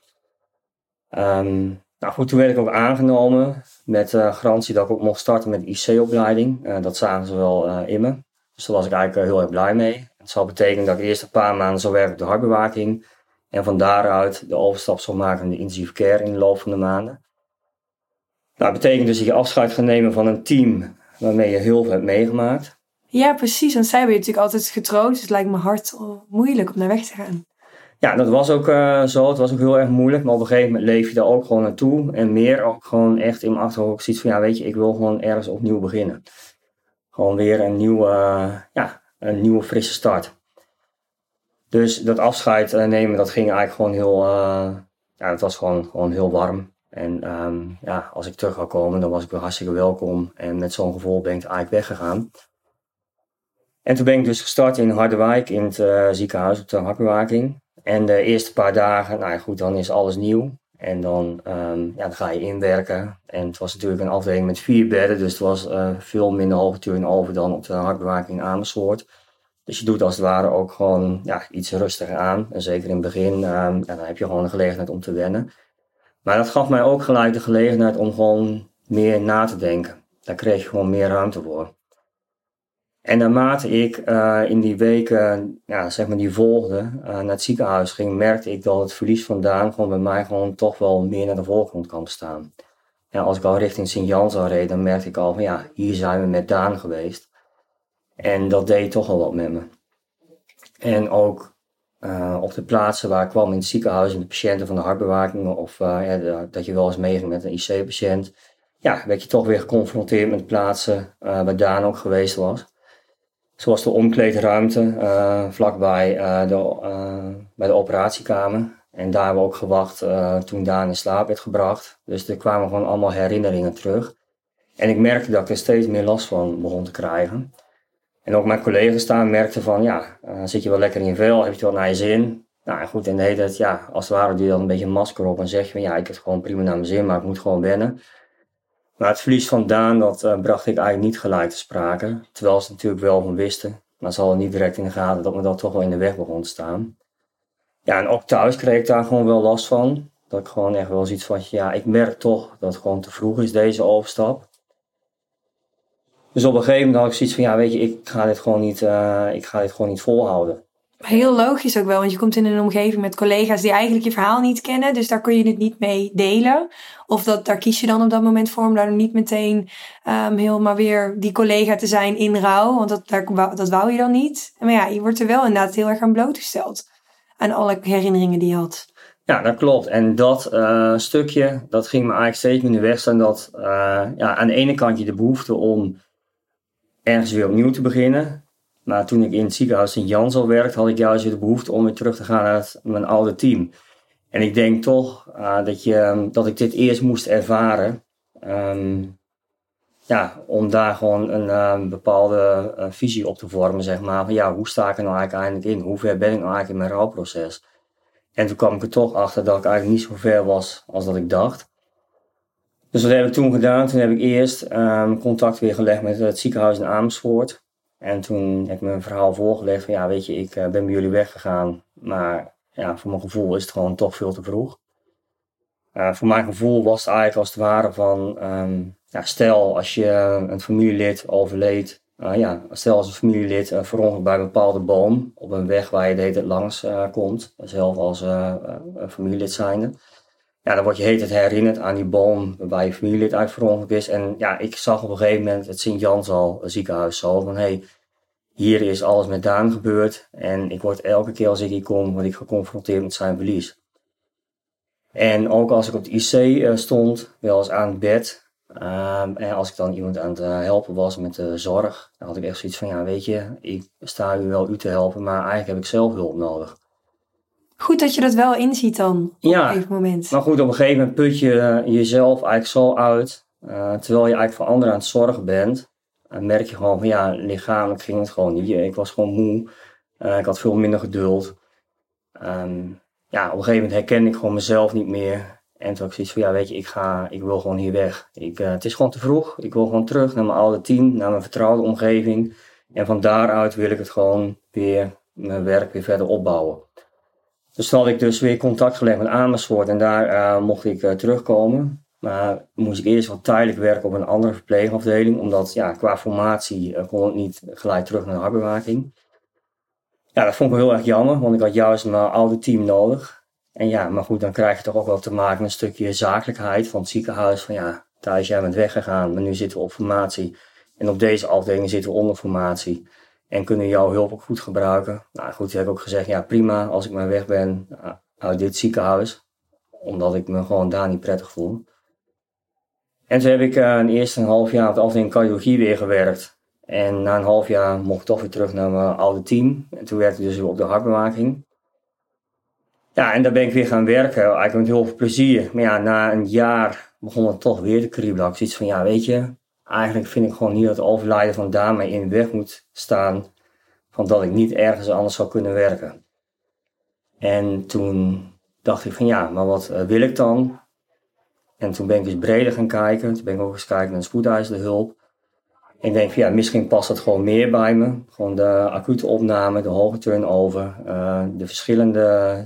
Um, nou goed, toen werd ik ook aangenomen met garantie dat ik ook mocht starten met IC-opleiding. Uh, dat zagen ze wel uh, in me. Dus daar was ik eigenlijk heel erg blij mee. Het zal betekenen dat ik eerst een paar maanden zou werken op de hartbewaking. En van daaruit de overstap zou maken naar de intensive care in de loop van de maanden. Nou, dat betekent dus dat je afscheid gaat nemen van een team waarmee je heel veel hebt meegemaakt. Ja, precies. Want zij hebben je natuurlijk altijd getroost. Dus het lijkt me hard moeilijk om naar weg te gaan. Ja, dat was ook uh, zo. Het was ook heel erg moeilijk. Maar op een gegeven moment leef je daar ook gewoon naartoe. En meer ook gewoon echt in mijn achterhoofd zoiets van... Ja, weet je, ik wil gewoon ergens opnieuw beginnen. Gewoon weer een nieuwe, uh, ja, een nieuwe frisse start. Dus dat afscheid uh, nemen, dat ging eigenlijk gewoon heel... ja, het was gewoon, gewoon heel warm. En um, ja, als ik terug zou komen, dan was ik weer hartstikke welkom. En met zo'n gevoel ben ik eigenlijk weggegaan. En toen ben ik dus gestart in Harderwijk in het uh, ziekenhuis op de hartbewaking. En de eerste paar dagen, nou ja, goed, dan is alles nieuw. En dan, um, ja, dan ga je inwerken. En het was natuurlijk een afdeling met vier bedden, dus het was uh, veel minder hoge turnover dan op de hartbewaking Amersfoort. Dus je doet als het ware ook gewoon ja, iets rustiger aan. En zeker in het begin, um, dan heb je gewoon de gelegenheid om te wennen. Maar dat gaf mij ook gelijk de gelegenheid om gewoon meer na te denken. Daar kreeg je gewoon meer ruimte voor. En naarmate ik uh, in die weken, ja, zeg maar die volgden, uh, naar het ziekenhuis ging, merkte ik dat het verlies van Daan gewoon bij mij gewoon toch wel meer naar de voorgrond kwam staan. Ja, als ik al richting Sint-Jan zou reden, dan merkte ik al van ja, hier zijn we met Daan geweest. En dat deed toch al wat met me. En ook uh, op de plaatsen waar ik kwam in het ziekenhuis, in de patiënten van de hartbewaking, of ja, dat je wel eens meeging met een IC-patiënt, ja, werd je toch weer geconfronteerd met plaatsen waar Daan ook geweest was. Zoals de omkleedruimte uh, vlakbij uh, de, uh, bij de operatiekamer. En daar hebben we ook gewacht toen Daan in slaap werd gebracht. Dus er kwamen gewoon allemaal herinneringen terug. En ik merkte dat ik er steeds meer last van begon te krijgen. En ook mijn collega's daar merkten van, ja, zit je wel lekker in vel, heb je wel naar je zin. Nou goed, en de hele tijd, ja, als het ware doe je dan een beetje een masker op en zeg je ja, ik heb gewoon prima naar mijn zin, maar ik moet gewoon wennen. Maar het verlies van Daan, dat uh, bracht ik eigenlijk niet gelijk te sprake. Terwijl ze natuurlijk wel van wisten. Maar ze hadden niet direct in de gaten dat me dat toch wel in de weg begon te staan. Ja, en ook thuis kreeg ik daar gewoon wel last van. Dat ik gewoon echt wel zoiets van, ja, ik merk toch dat het gewoon te vroeg is, deze overstap. Dus op een gegeven moment had ik zoiets van, ja, weet je, ik ga dit gewoon niet, uh, ik ga dit gewoon niet volhouden. Heel logisch ook wel, want je komt in een omgeving met collega's die eigenlijk je verhaal niet kennen, dus daar kun je het niet mee delen. Of dat, daar kies je dan op dat moment voor om daar niet meteen um, helemaal weer die collega te zijn in rouw, want dat, daar, dat wou je dan niet. Maar ja, je wordt er wel inderdaad heel erg aan blootgesteld, aan alle herinneringen die je had. Ja, dat klopt. En dat uh, stukje, dat ging me eigenlijk steeds minder weg staan. Dat uh, ja, aan de ene kant je de behoefte om ergens weer opnieuw te beginnen. Maar toen ik in het ziekenhuis in Jans al werkte, had ik juist de behoefte om weer terug te gaan naar mijn oude team. En ik denk toch uh, dat, je, dat ik dit eerst moest ervaren. Um, ja, om daar gewoon een uh, bepaalde uh, visie op te vormen, zeg maar. Van ja, hoe sta ik er nou eigenlijk in? Hoe ver ben ik nou eigenlijk in mijn rouwproces? En toen kwam ik er toch achter dat ik eigenlijk niet zo ver was als dat ik dacht. Dus wat heb ik toen gedaan? Toen heb ik eerst contact weer gelegd met het ziekenhuis in Amersfoort. En toen heb ik mijn verhaal voorgelegd van ja, weet je, ik uh, ben bij jullie weggegaan. Maar ja, voor mijn gevoel is het gewoon toch veel te vroeg. Uh, voor mijn gevoel was het eigenlijk als het ware van, um, ja, stel als je een familielid overleed. Uh, ja, stel als een familielid uh, bij een bepaalde boom op een weg waar je de hele tijd langs komt. Zelf als familielid zijnde. Ja, dan word je heet herinnerd aan die boom waar je familielid uit is. En ja, ik zag op een gegeven moment het Sint-Jans al ziekenhuis zo van, hey, hier is alles met Daan gebeurd. En ik word elke keer als ik hier kom, word ik geconfronteerd met zijn verlies. En ook als ik op de IC uh, stond, wel eens aan het bed. Um, en als ik dan iemand aan het uh, helpen was met de zorg, dan had ik echt zoiets van, ja weet je, ik sta u wel u te helpen, maar eigenlijk heb ik zelf hulp nodig. Goed dat je dat wel inziet dan, op ja, een gegeven moment. Maar goed, op een gegeven moment put je jezelf eigenlijk zo uit, uh, terwijl je eigenlijk voor anderen aan het zorgen bent. En merk je gewoon van ja, lichamelijk ging het gewoon niet. Ik was gewoon moe. Uh, ik had veel minder geduld. Um, ja, op een gegeven moment herkende ik gewoon mezelf niet meer. En toen had ik zoiets van ja, weet je, ik, ga, ik wil gewoon hier weg. Ik, uh, het is gewoon te vroeg. Ik wil gewoon terug naar mijn oude team, naar mijn vertrouwde omgeving. En van daaruit wil ik het gewoon weer, mijn werk weer verder opbouwen. Dus toen had ik dus weer contact gelegd met Amersfoort en daar uh, mocht ik uh, terugkomen. Maar moest ik eerst wat tijdelijk werken op een andere verpleegafdeling, omdat ja, qua formatie uh, kon ik niet gelijk terug naar de hardbewaking. Ja, dat vond ik heel erg jammer, want ik had juist mijn oude team nodig. En ja, maar goed, dan krijg je toch ook wel te maken met een stukje zakelijkheid van het ziekenhuis. Van ja, thuis jij bent weggegaan, maar nu zitten we op formatie. En op deze afdeling zitten we onder formatie. En kunnen jouw hulp ook goed gebruiken. Nou goed, ik heb ook gezegd, ja prima als ik maar weg ben uit dit ziekenhuis. Omdat ik me gewoon daar niet prettig voel. En toen heb ik een eerste een half jaar op de afdeling cardiologie weer gewerkt. En na een half jaar mocht ik toch weer terug naar mijn oude team. En toen werkte ik dus weer op de hartbewaking. Ja, en daar ben ik weer gaan werken, eigenlijk met heel veel plezier. Maar ja, na een jaar begon het toch weer te kriebelen. Ik zoiets van, ja weet je, eigenlijk vind ik gewoon niet dat overlijden van daarmee in de weg moet staan. Van dat ik niet ergens anders zou kunnen werken. En toen dacht ik van ja, maar wat uh, wil ik dan? En toen ben ik dus breder gaan kijken. Toen ben ik ook eens kijken naar spoedeisende hulp. En ik denk van ja, misschien past dat gewoon meer bij me. Gewoon de acute opname, de hoge turnover, uh, de verschillende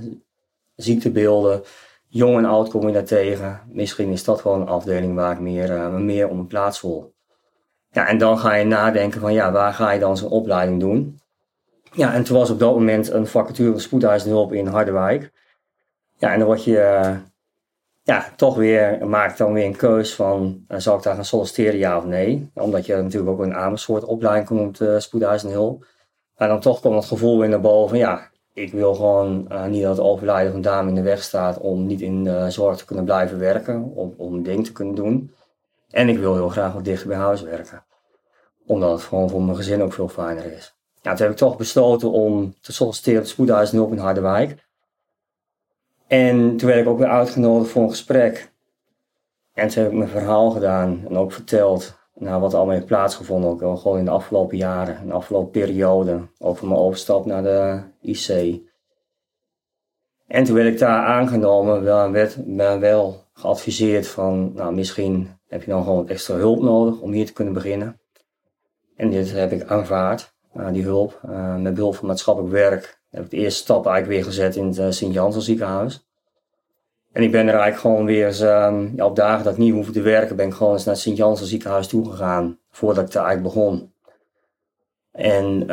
ziektebeelden. Jong en oud kom je daar tegen. Misschien is dat gewoon een afdeling waar ik meer, uh, meer om plaats voel. Ja, en dan ga je nadenken van ja, waar ga je dan zo'n opleiding doen? Ja, en toen was op dat moment een vacature spoedeisende hulp in Harderwijk. Ja, en dan word je uh, ja, toch weer, maak dan weer een keus van, uh, zal ik daar gaan solliciteren, ja of nee? Omdat je natuurlijk ook een Amersfoort opleiding komt de hulp. Maar dan toch komt het gevoel weer naar boven, ja, ik wil gewoon uh, niet dat het overlijden van dame in de weg staat om niet in de zorg te kunnen blijven werken, om, om een ding te kunnen doen. En ik wil heel graag wat dichter bij huis werken. Omdat het gewoon voor mijn gezin ook veel fijner is. Ja, toen heb ik toch besloten om te solliciteren op spoedhuisnulp in Harderwijk. En toen werd ik ook weer uitgenodigd voor een gesprek. En toen heb ik mijn verhaal gedaan en ook verteld nou, wat allemaal heeft plaatsgevonden. Ook gewoon in de afgelopen jaren, in de afgelopen periode. Over mijn overstap naar de IC. En toen werd ik daar aangenomen, wel, werd me wel geadviseerd van, nou misschien heb je dan gewoon extra hulp nodig om hier te kunnen beginnen. En dit heb ik aanvaard, uh, die hulp. Uh, met behulp van maatschappelijk werk heb ik de eerste stap eigenlijk weer gezet in het uh, Sint-Jansen ziekenhuis. En ik ben er eigenlijk gewoon weer eens, ja, op dagen dat ik niet hoefde te werken, ben ik gewoon eens naar het Sint-Jansen ziekenhuis toegegaan. Voordat ik daar eigenlijk begon. En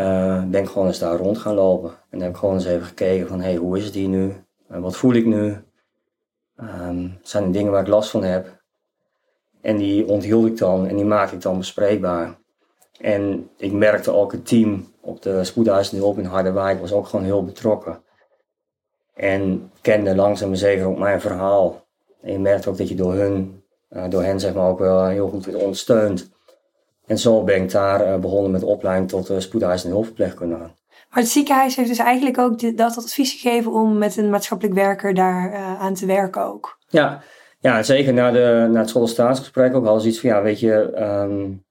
ben ik gewoon eens daar rond gaan lopen. En heb ik gewoon eens even gekeken van, hé, hey, hoe is het hier nu? wat voel ik nu? Um, zijn er dingen waar ik last van heb? En die onthield ik dan en die maakte ik dan bespreekbaar. En ik merkte ook het team op de spoedeisende hulp in Harderwijk was ook gewoon heel betrokken. En kende langzaam maar zeker ook mijn verhaal. En je merkte ook dat je door hun, uh, door hen zeg maar ook wel heel goed werd ondersteund. En zo ben ik daar uh, begonnen met opleiding tot uh, spoedeisende hulpverpleegkundige. Maar het ziekenhuis heeft dus eigenlijk ook dat advies gegeven om met een maatschappelijk werker daar uh, aan te werken ook. Ja, ja, zeker na, de, na het sollicitatiesgesprek ook wel eens iets van, ja, weet je, um,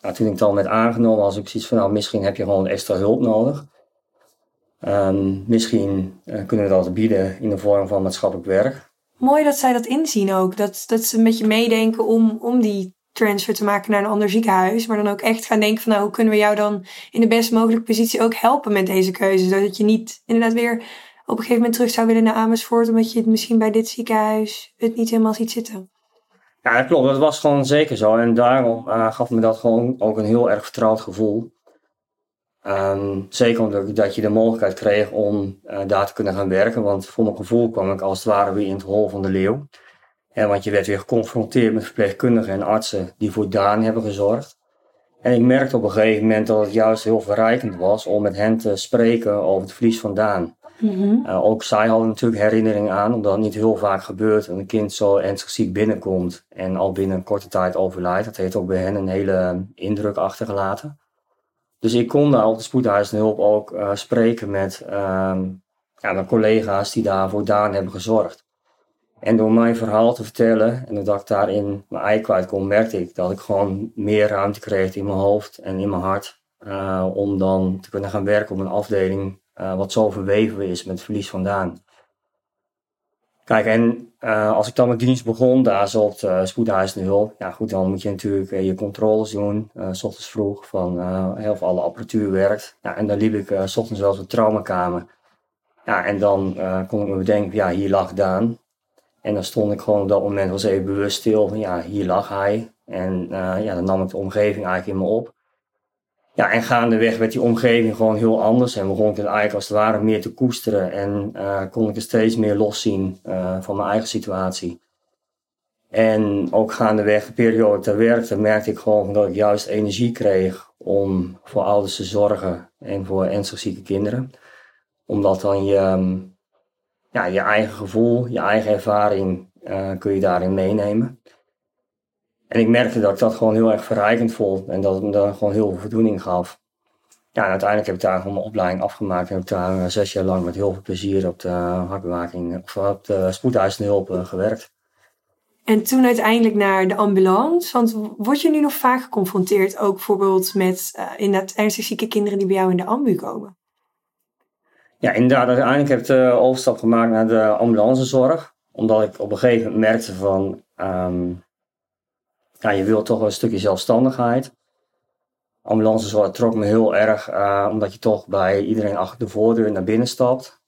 nou, toen ik het al met aangenomen was ik zoiets van, nou, misschien heb je gewoon extra hulp nodig. Um, misschien uh, kunnen we dat bieden in de vorm van maatschappelijk werk. Mooi dat zij dat inzien ook, dat, dat ze met je meedenken om, om die transfer te maken naar een ander ziekenhuis. Maar dan ook echt gaan denken van nou, hoe kunnen we jou dan in de best mogelijke positie ook helpen met deze keuze. Zodat je niet inderdaad weer op een gegeven moment terug zou willen naar Amersfoort, omdat je het misschien bij dit ziekenhuis het niet helemaal ziet zitten. Ja, dat klopt. Dat was gewoon zeker zo. En daarom uh, gaf me dat gewoon ook een heel erg vertrouwd gevoel. Um, zeker omdat dat je de mogelijkheid kreeg om uh, daar te kunnen gaan werken. Want voor mijn gevoel kwam ik als het ware weer in het hol van de leeuw. En want je werd weer geconfronteerd met verpleegkundigen en artsen die voor Daan hebben gezorgd. En ik merkte op een gegeven moment dat het juist heel verrijkend was om met hen te spreken over het verlies van Daan. Mm ook zij hadden natuurlijk herinnering aan, omdat het niet heel vaak gebeurt dat een kind zo ernstig ziek binnenkomt en al binnen een korte tijd overlijdt. Dat heeft ook bij hen een hele indruk achtergelaten. Dus ik kon daar op de spoedhuisende hulp ook uh, spreken met uh, ja, mijn collega's die daar voor Daan hebben gezorgd. En door mijn verhaal te vertellen en doordat ik daarin mijn ei kwijt kon, merkte ik dat ik gewoon meer ruimte kreeg in mijn hoofd en in mijn hart. Uh, om dan te kunnen gaan werken op een afdeling uh, wat zo verweven is met verlies vandaan. Kijk, en uh, als ik dan mijn dienst begon, daar zo op de spoedhuisende hulp, ja goed, dan moet je natuurlijk je controles doen, s ochtends vroeg, van heel veel alle apparatuur werkt. Ja, en dan liep ik s ochtends wel eens een traumakamer. Ja, en dan kon ik me bedenken, ja, hier lag Daan. En dan stond ik gewoon op dat moment was even bewust stil van ja, hier lag hij. En uh, ja, dan nam ik de omgeving eigenlijk in me op. Ja, en gaandeweg werd die omgeving gewoon heel anders. En begon ik het eigenlijk als het ware meer te koesteren. En uh, kon ik er steeds meer loszien uh, van mijn eigen situatie. En ook gaandeweg de periode dat ik merkte ik gewoon dat ik juist energie kreeg om voor ouders te zorgen en voor ernstig zieke kinderen. Omdat dan je, ehm, ja, je eigen gevoel, je eigen ervaring uh, kun je daarin meenemen. En ik merkte dat ik dat gewoon heel erg verrijkend vond en dat het me dan gewoon heel veel voldoening gaf. Ja, en uiteindelijk heb ik daar gewoon mijn opleiding afgemaakt en heb ik daar uh, zes jaar lang met heel veel plezier op de hartbewaking of op de spoedeisende hulp uh, gewerkt. En toen uiteindelijk naar de ambulance. Want word je nu nog vaak geconfronteerd, ook bijvoorbeeld met uh, inderdaad ernstig zieke kinderen die bij jou in de ambu komen? Ja, inderdaad. Uiteindelijk heb ik de overstap gemaakt naar de ambulancezorg. Omdat ik op een gegeven moment merkte van... Um, ja, je wilt toch een stukje zelfstandigheid. Ambulancezorg trok me heel erg, uh, omdat je toch bij iedereen achter de voordeur naar binnen stapt.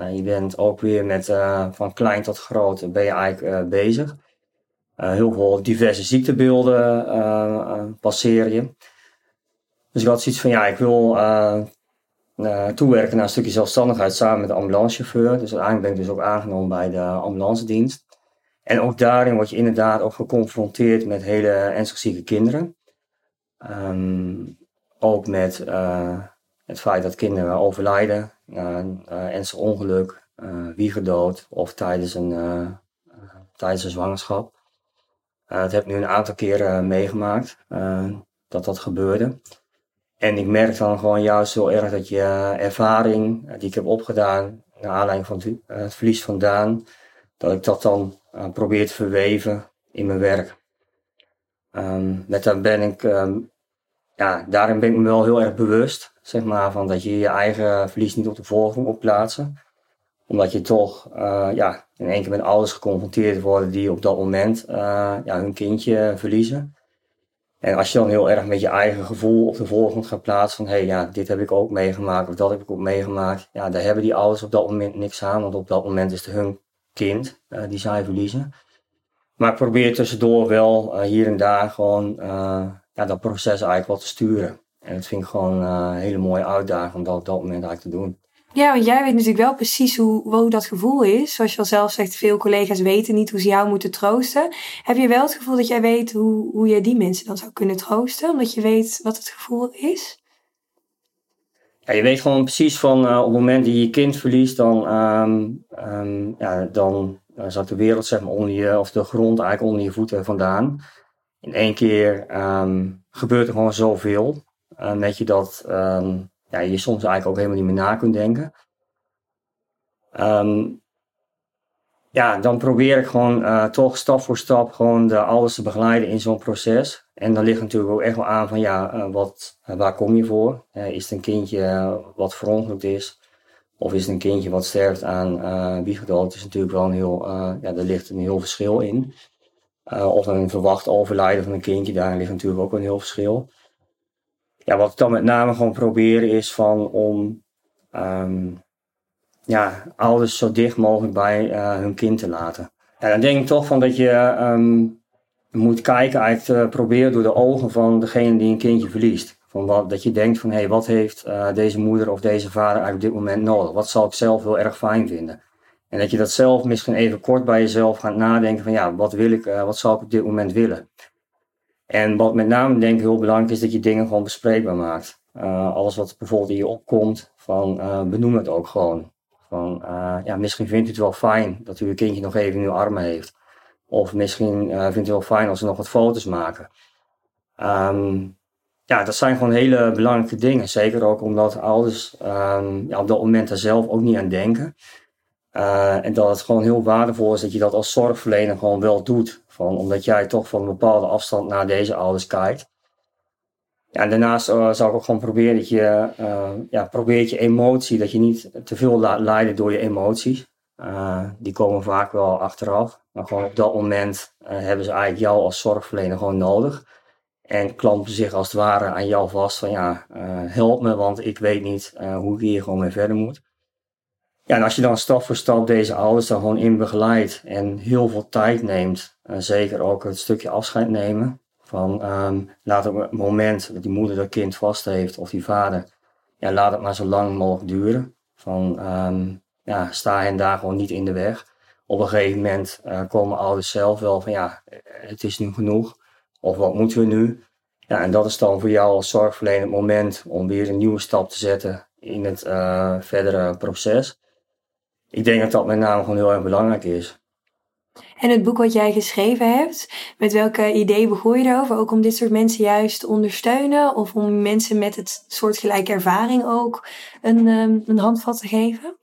Uh, je bent ook weer met uh, van klein tot groot ben je eigenlijk bezig. heel veel diverse ziektebeelden passeer je. Dus ik had zoiets van, ja, ik wil toewerken naar een stukje zelfstandigheid samen met de ambulancechauffeur. Dus uiteindelijk ben ik dus ook aangenomen bij de ambulancedienst. En ook daarin word je inderdaad ook geconfronteerd met hele ernstig zieke kinderen. Um, ook met uh, het feit dat kinderen overlijden, uh, ernstig ongeluk, wiegerdood of tijdens een, tijdens een zwangerschap. dat heb ik nu een aantal keren meegemaakt dat dat gebeurde. En ik merk dan gewoon juist heel erg dat je ervaring die ik heb opgedaan, naar aanleiding van het, eh, verlies van Daan, dat ik dat dan uh, probeer te verweven in mijn werk. Um, met dat ben ik, um, ja, daarin ben ik me wel heel erg bewust, zeg maar, van dat je je eigen verlies niet op de voorgrond moet plaatsen. Omdat je toch ja, in één keer met ouders geconfronteerd worden die op dat moment ja, hun kindje verliezen. En als je dan heel erg met je eigen gevoel op de voorgrond gaat plaatsen van hé, hey, ja, dit heb ik ook meegemaakt of dat heb ik ook meegemaakt. Ja, daar hebben die ouders op dat moment niks aan, want op dat moment is het hun kind uh, die zij verliezen. Maar ik probeer tussendoor wel uh, hier en daar gewoon uh, ja, dat proces eigenlijk wat te sturen. En dat vind ik gewoon een hele mooie uitdaging om dat op dat moment eigenlijk te doen. Ja, want jij weet natuurlijk wel precies hoe, dat gevoel is. Zoals je al zelf zegt, veel collega's weten niet hoe ze jou moeten troosten. Heb je wel het gevoel dat jij weet hoe, hoe die mensen dan zou kunnen troosten? Omdat je weet wat het gevoel is? Ja, je weet gewoon precies van uh, op het moment dat je je kind verliest, dan, um, um, ja, dan uh, zat de wereld zeg maar, onder je, of de grond eigenlijk onder je voeten vandaan. In één keer um, gebeurt er gewoon zoveel. Uh, met je dat ja, je soms eigenlijk ook helemaal niet meer na kunt denken. Ja, dan probeer ik gewoon toch stap voor stap gewoon de alles te begeleiden in zo'n proces. En dan ligt natuurlijk ook echt wel aan van ja, uh, wat, uh, waar kom je voor? is het een kindje wat verongelukt is? Of is het een kindje wat sterft aan uh, wiegedood? is natuurlijk wel een heel, ja, daar ligt een heel verschil in. of een verwacht overlijden van een kindje, daar ligt natuurlijk ook een heel verschil ja, wat ik dan met name gewoon probeer is van om um, ja, ouders zo dicht mogelijk bij hun kind te laten. En dan denk ik toch van dat je um, moet kijken, eigenlijk uh, proberen door de ogen van degene die een kindje verliest. Van wat, dat je denkt van hé, hey, wat heeft uh, deze moeder of deze vader eigenlijk op dit moment nodig? Wat zal ik zelf heel erg fijn vinden? En dat je dat zelf misschien even kort bij jezelf gaat nadenken van ja, wat wil ik, wat zal ik op dit moment willen? En wat met name denk ik heel belangrijk is dat je dingen gewoon bespreekbaar maakt. Alles wat bijvoorbeeld in je opkomt, van benoem het ook gewoon. Van, ja, misschien vindt u het wel fijn dat u een kindje nog even in uw armen heeft. Of misschien vindt u het wel fijn als we nog wat foto's maken. Um, ja, dat zijn gewoon hele belangrijke dingen. Zeker ook omdat ouders um, ja, op dat moment er zelf ook niet aan denken. en dat het gewoon heel waardevol is dat je dat als zorgverlener gewoon wel doet. Van, omdat jij toch van een bepaalde afstand naar deze ouders kijkt. Ja, en daarnaast uh, zou ik ook gewoon proberen dat je, ja, probeert je emotie, dat je niet te veel laat leiden door je emoties. Uh, die komen vaak wel achteraf. Maar gewoon op dat moment hebben ze eigenlijk jou als zorgverlener gewoon nodig. En klampen zich als het ware aan jou vast van ja, help me, want ik weet niet hoe ik hier gewoon mee verder moet. Ja, en als je dan stap voor stap deze ouders dan gewoon in begeleidt en heel veel tijd neemt, zeker ook het stukje afscheid nemen, van um, laat het moment dat die moeder dat kind vast heeft of die vader, ja, laat het maar zo lang mogelijk duren. Van um, ja, sta hen daar gewoon niet in de weg. Op een gegeven moment uh, komen ouders zelf wel van ja, het is nu genoeg. Of wat moeten we nu? Ja, en dat is dan voor jou als zorgverlener het moment om weer een nieuwe stap te zetten in het uh, verdere proces ik denk dat dat met name gewoon heel erg belangrijk is. En het boek wat jij geschreven hebt, met welke idee begon je daarover? Ook om dit soort mensen juist te ondersteunen of om mensen met het soortgelijke ervaring ook een, um, een handvat te geven?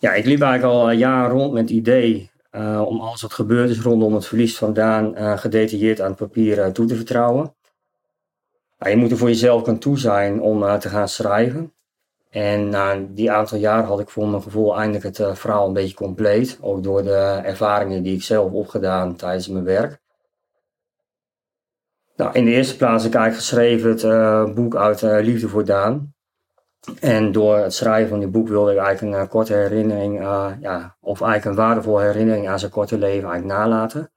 Ja, ik liep eigenlijk al jaren rond met het idee uh, om alles wat gebeurd is rondom het verlies van Daan uh, gedetailleerd aan het papier toe te vertrouwen. je moet er voor jezelf aan toe zijn om te gaan schrijven. En na die aantal jaar had ik voor mijn gevoel eindelijk het verhaal een beetje compleet. Ook door de ervaringen die ik zelf opgedaan tijdens mijn werk. Nou, in de eerste plaats heb ik eigenlijk geschreven het boek uit Liefde voor Daan. En door het schrijven van dit boek wilde ik eigenlijk een korte herinnering, ja, of eigenlijk een waardevolle herinnering aan zijn korte leven eigenlijk nalaten.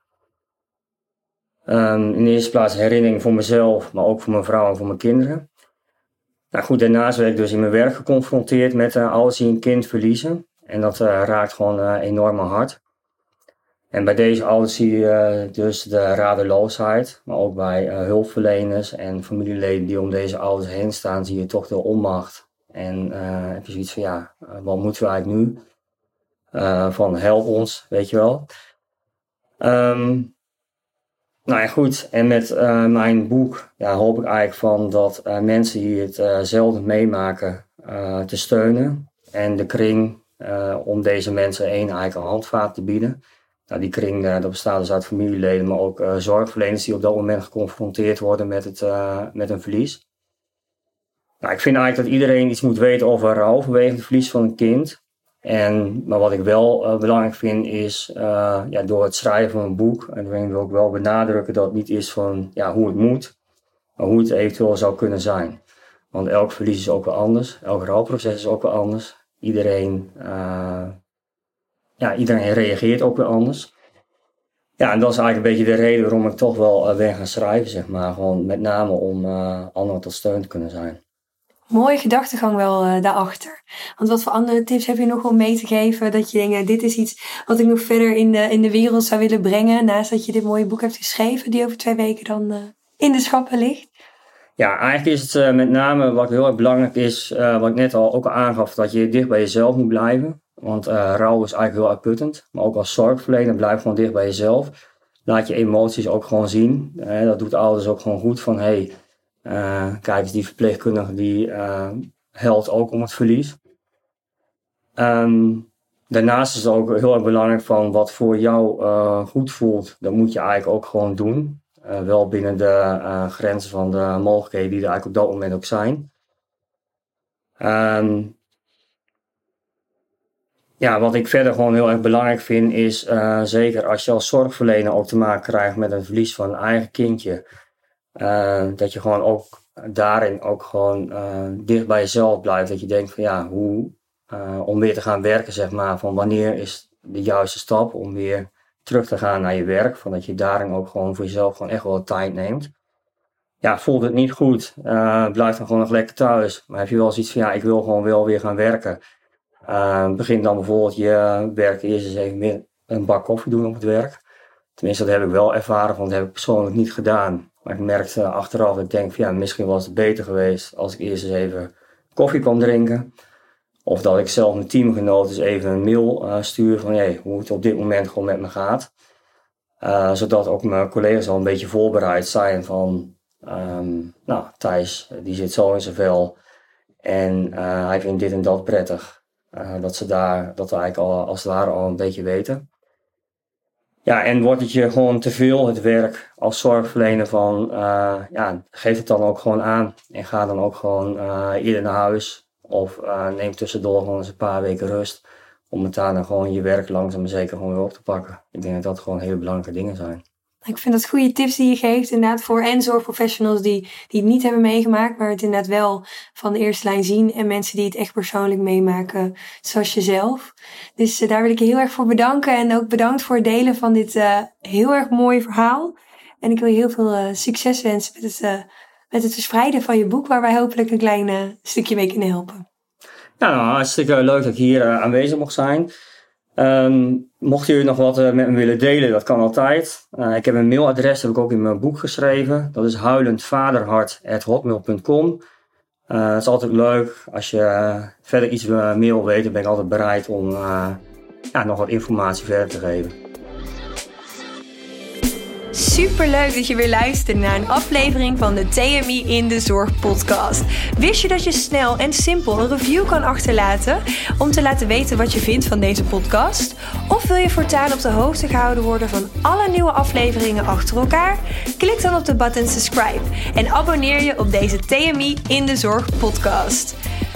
Um, in de eerste plaats herinnering voor mezelf, maar ook voor mijn vrouw en voor mijn kinderen. Nou goed, daarnaast werd ik dus in mijn werk geconfronteerd met uh, alles die een kind verliezen. En dat uh, raakt gewoon enorm hard. En bij deze ouders zie je dus de radeloosheid, maar ook bij hulpverleners en familieleden die om deze ouders heen staan, zie je toch de onmacht. En heb je zoiets van, ja, wat moeten we eigenlijk nu? van help ons, weet je wel. Um, nou ja, goed. En met mijn boek ja, hoop ik eigenlijk van dat mensen die het zelden meemaken te steunen. En de kring om deze mensen één eigenlijk een handvaat te bieden. Nou, die kring dat bestaat dus uit familieleden, maar ook zorgverleners die op dat moment geconfronteerd worden met, het, met een verlies. Nou, ik vind eigenlijk dat iedereen iets moet weten over vanwege het verlies van een kind. En, maar wat ik wel belangrijk vind is, ja, door het schrijven van een boek, en dan wil ik wel benadrukken dat het niet is van ja, hoe het moet, maar hoe het eventueel zou kunnen zijn. Want elk verlies is ook wel anders, elk rouwproces is ook wel anders. Iedereen, ja, iedereen reageert ook weer anders. Ja, en dat is eigenlijk een beetje de reden waarom ik toch wel ben gaan schrijven, zeg maar. Gewoon met name om anderen tot steun te kunnen zijn. Mooie gedachtegang wel uh, daarachter. Want wat voor andere tips heb je nog om mee te geven? Dat je denkt, dit is iets wat ik nog verder in de, in de wereld zou willen brengen. Naast dat je dit mooie boek hebt geschreven, die over twee weken dan in de schappen ligt. Ja, eigenlijk is het met name wat heel erg belangrijk is, wat ik net al ook al aangaf, dat je dicht bij jezelf moet blijven. Want rouw is eigenlijk heel uitputtend. Maar ook als zorgverlener blijf gewoon dicht bij jezelf. Laat je emoties ook gewoon zien. Dat doet ouders ook gewoon goed. Van hey, kijk eens, die verpleegkundige die helpt ook om het verlies. Um, daarnaast is het ook heel erg belangrijk van wat voor jou goed voelt. Dat moet je eigenlijk ook gewoon doen. wel binnen de grenzen van de mogelijkheden die er eigenlijk op dat moment ook zijn. Um, ja, wat ik verder gewoon heel erg belangrijk vind is, zeker als je als zorgverlener ook te maken krijgt met een verlies van een eigen kindje, uh, dat je gewoon ook daarin ook gewoon uh, dicht bij jezelf blijft. Dat je denkt van ja, hoe, om weer te gaan werken zeg maar, van wanneer is de juiste stap om weer terug te gaan naar je werk. Van dat je daarin ook gewoon voor jezelf gewoon echt wel tijd neemt. Ja, voelt het niet goed, blijf dan gewoon nog lekker thuis. Maar heb je wel zoiets van ja, ik wil gewoon wel weer gaan werken begin dan bijvoorbeeld je werk eerst eens even een bak koffie doen op het werk. Tenminste, dat heb ik wel ervaren, want dat heb ik persoonlijk niet gedaan. Maar ik merkte achteraf, ik denk van ja, misschien was het beter geweest als ik eerst eens even koffie kwam drinken. Of dat ik zelf mijn teamgenoot eens even een mail uh, stuur van hey, hoe het op dit moment gewoon met me gaat. Uh, zodat ook mijn collega's al een beetje voorbereid zijn van, um, nou, Thijs, die zit zo in zijn vel. En uh, hij vindt dit en dat prettig. Dat ze daar, dat we eigenlijk al als het ware al een beetje weten. Ja, en wordt het je gewoon te veel het werk als zorgverlener van, uh, ja, geef het dan ook gewoon aan. En ga dan ook gewoon uh, eerder naar huis. Of neem tussendoor gewoon eens een paar weken rust. Om het daarna gewoon je werk langzaam maar zeker gewoon weer op te pakken. Ik denk dat dat gewoon hele belangrijke dingen zijn. Ik vind dat goede tips die je geeft, inderdaad, voor en zorgprofessionals die, die het niet hebben meegemaakt, maar het inderdaad wel van de eerste lijn zien. En mensen die het echt persoonlijk meemaken, zoals jezelf. Dus uh, daar wil ik je heel erg voor bedanken. En ook bedankt voor het delen van dit uh, heel erg mooie verhaal. En ik wil je heel veel uh, succes wensen met het, met het verspreiden van je boek, waar wij hopelijk een klein stukje mee kunnen helpen. Nou, hartstikke leuk dat ik hier aanwezig mocht zijn. Um, mocht jullie nog wat uh, met me willen delen, dat kan altijd. Uh, ik heb een mailadres, heb ik ook in mijn boek geschreven. Dat is huilendvaderhart.hotmail.com. Uh, het is altijd leuk. Als je verder iets meer wil weten, ben ik altijd bereid om ja, nog wat informatie verder te geven. Super leuk dat je weer luistert naar een aflevering van de TMI in de Zorg podcast. Wist je dat je snel en simpel een review kan achterlaten om te laten weten wat je vindt van deze podcast? Of wil je voortaan op de hoogte gehouden worden van alle nieuwe afleveringen achter elkaar? Klik dan op de button subscribe en abonneer je op deze TMI in de Zorg podcast.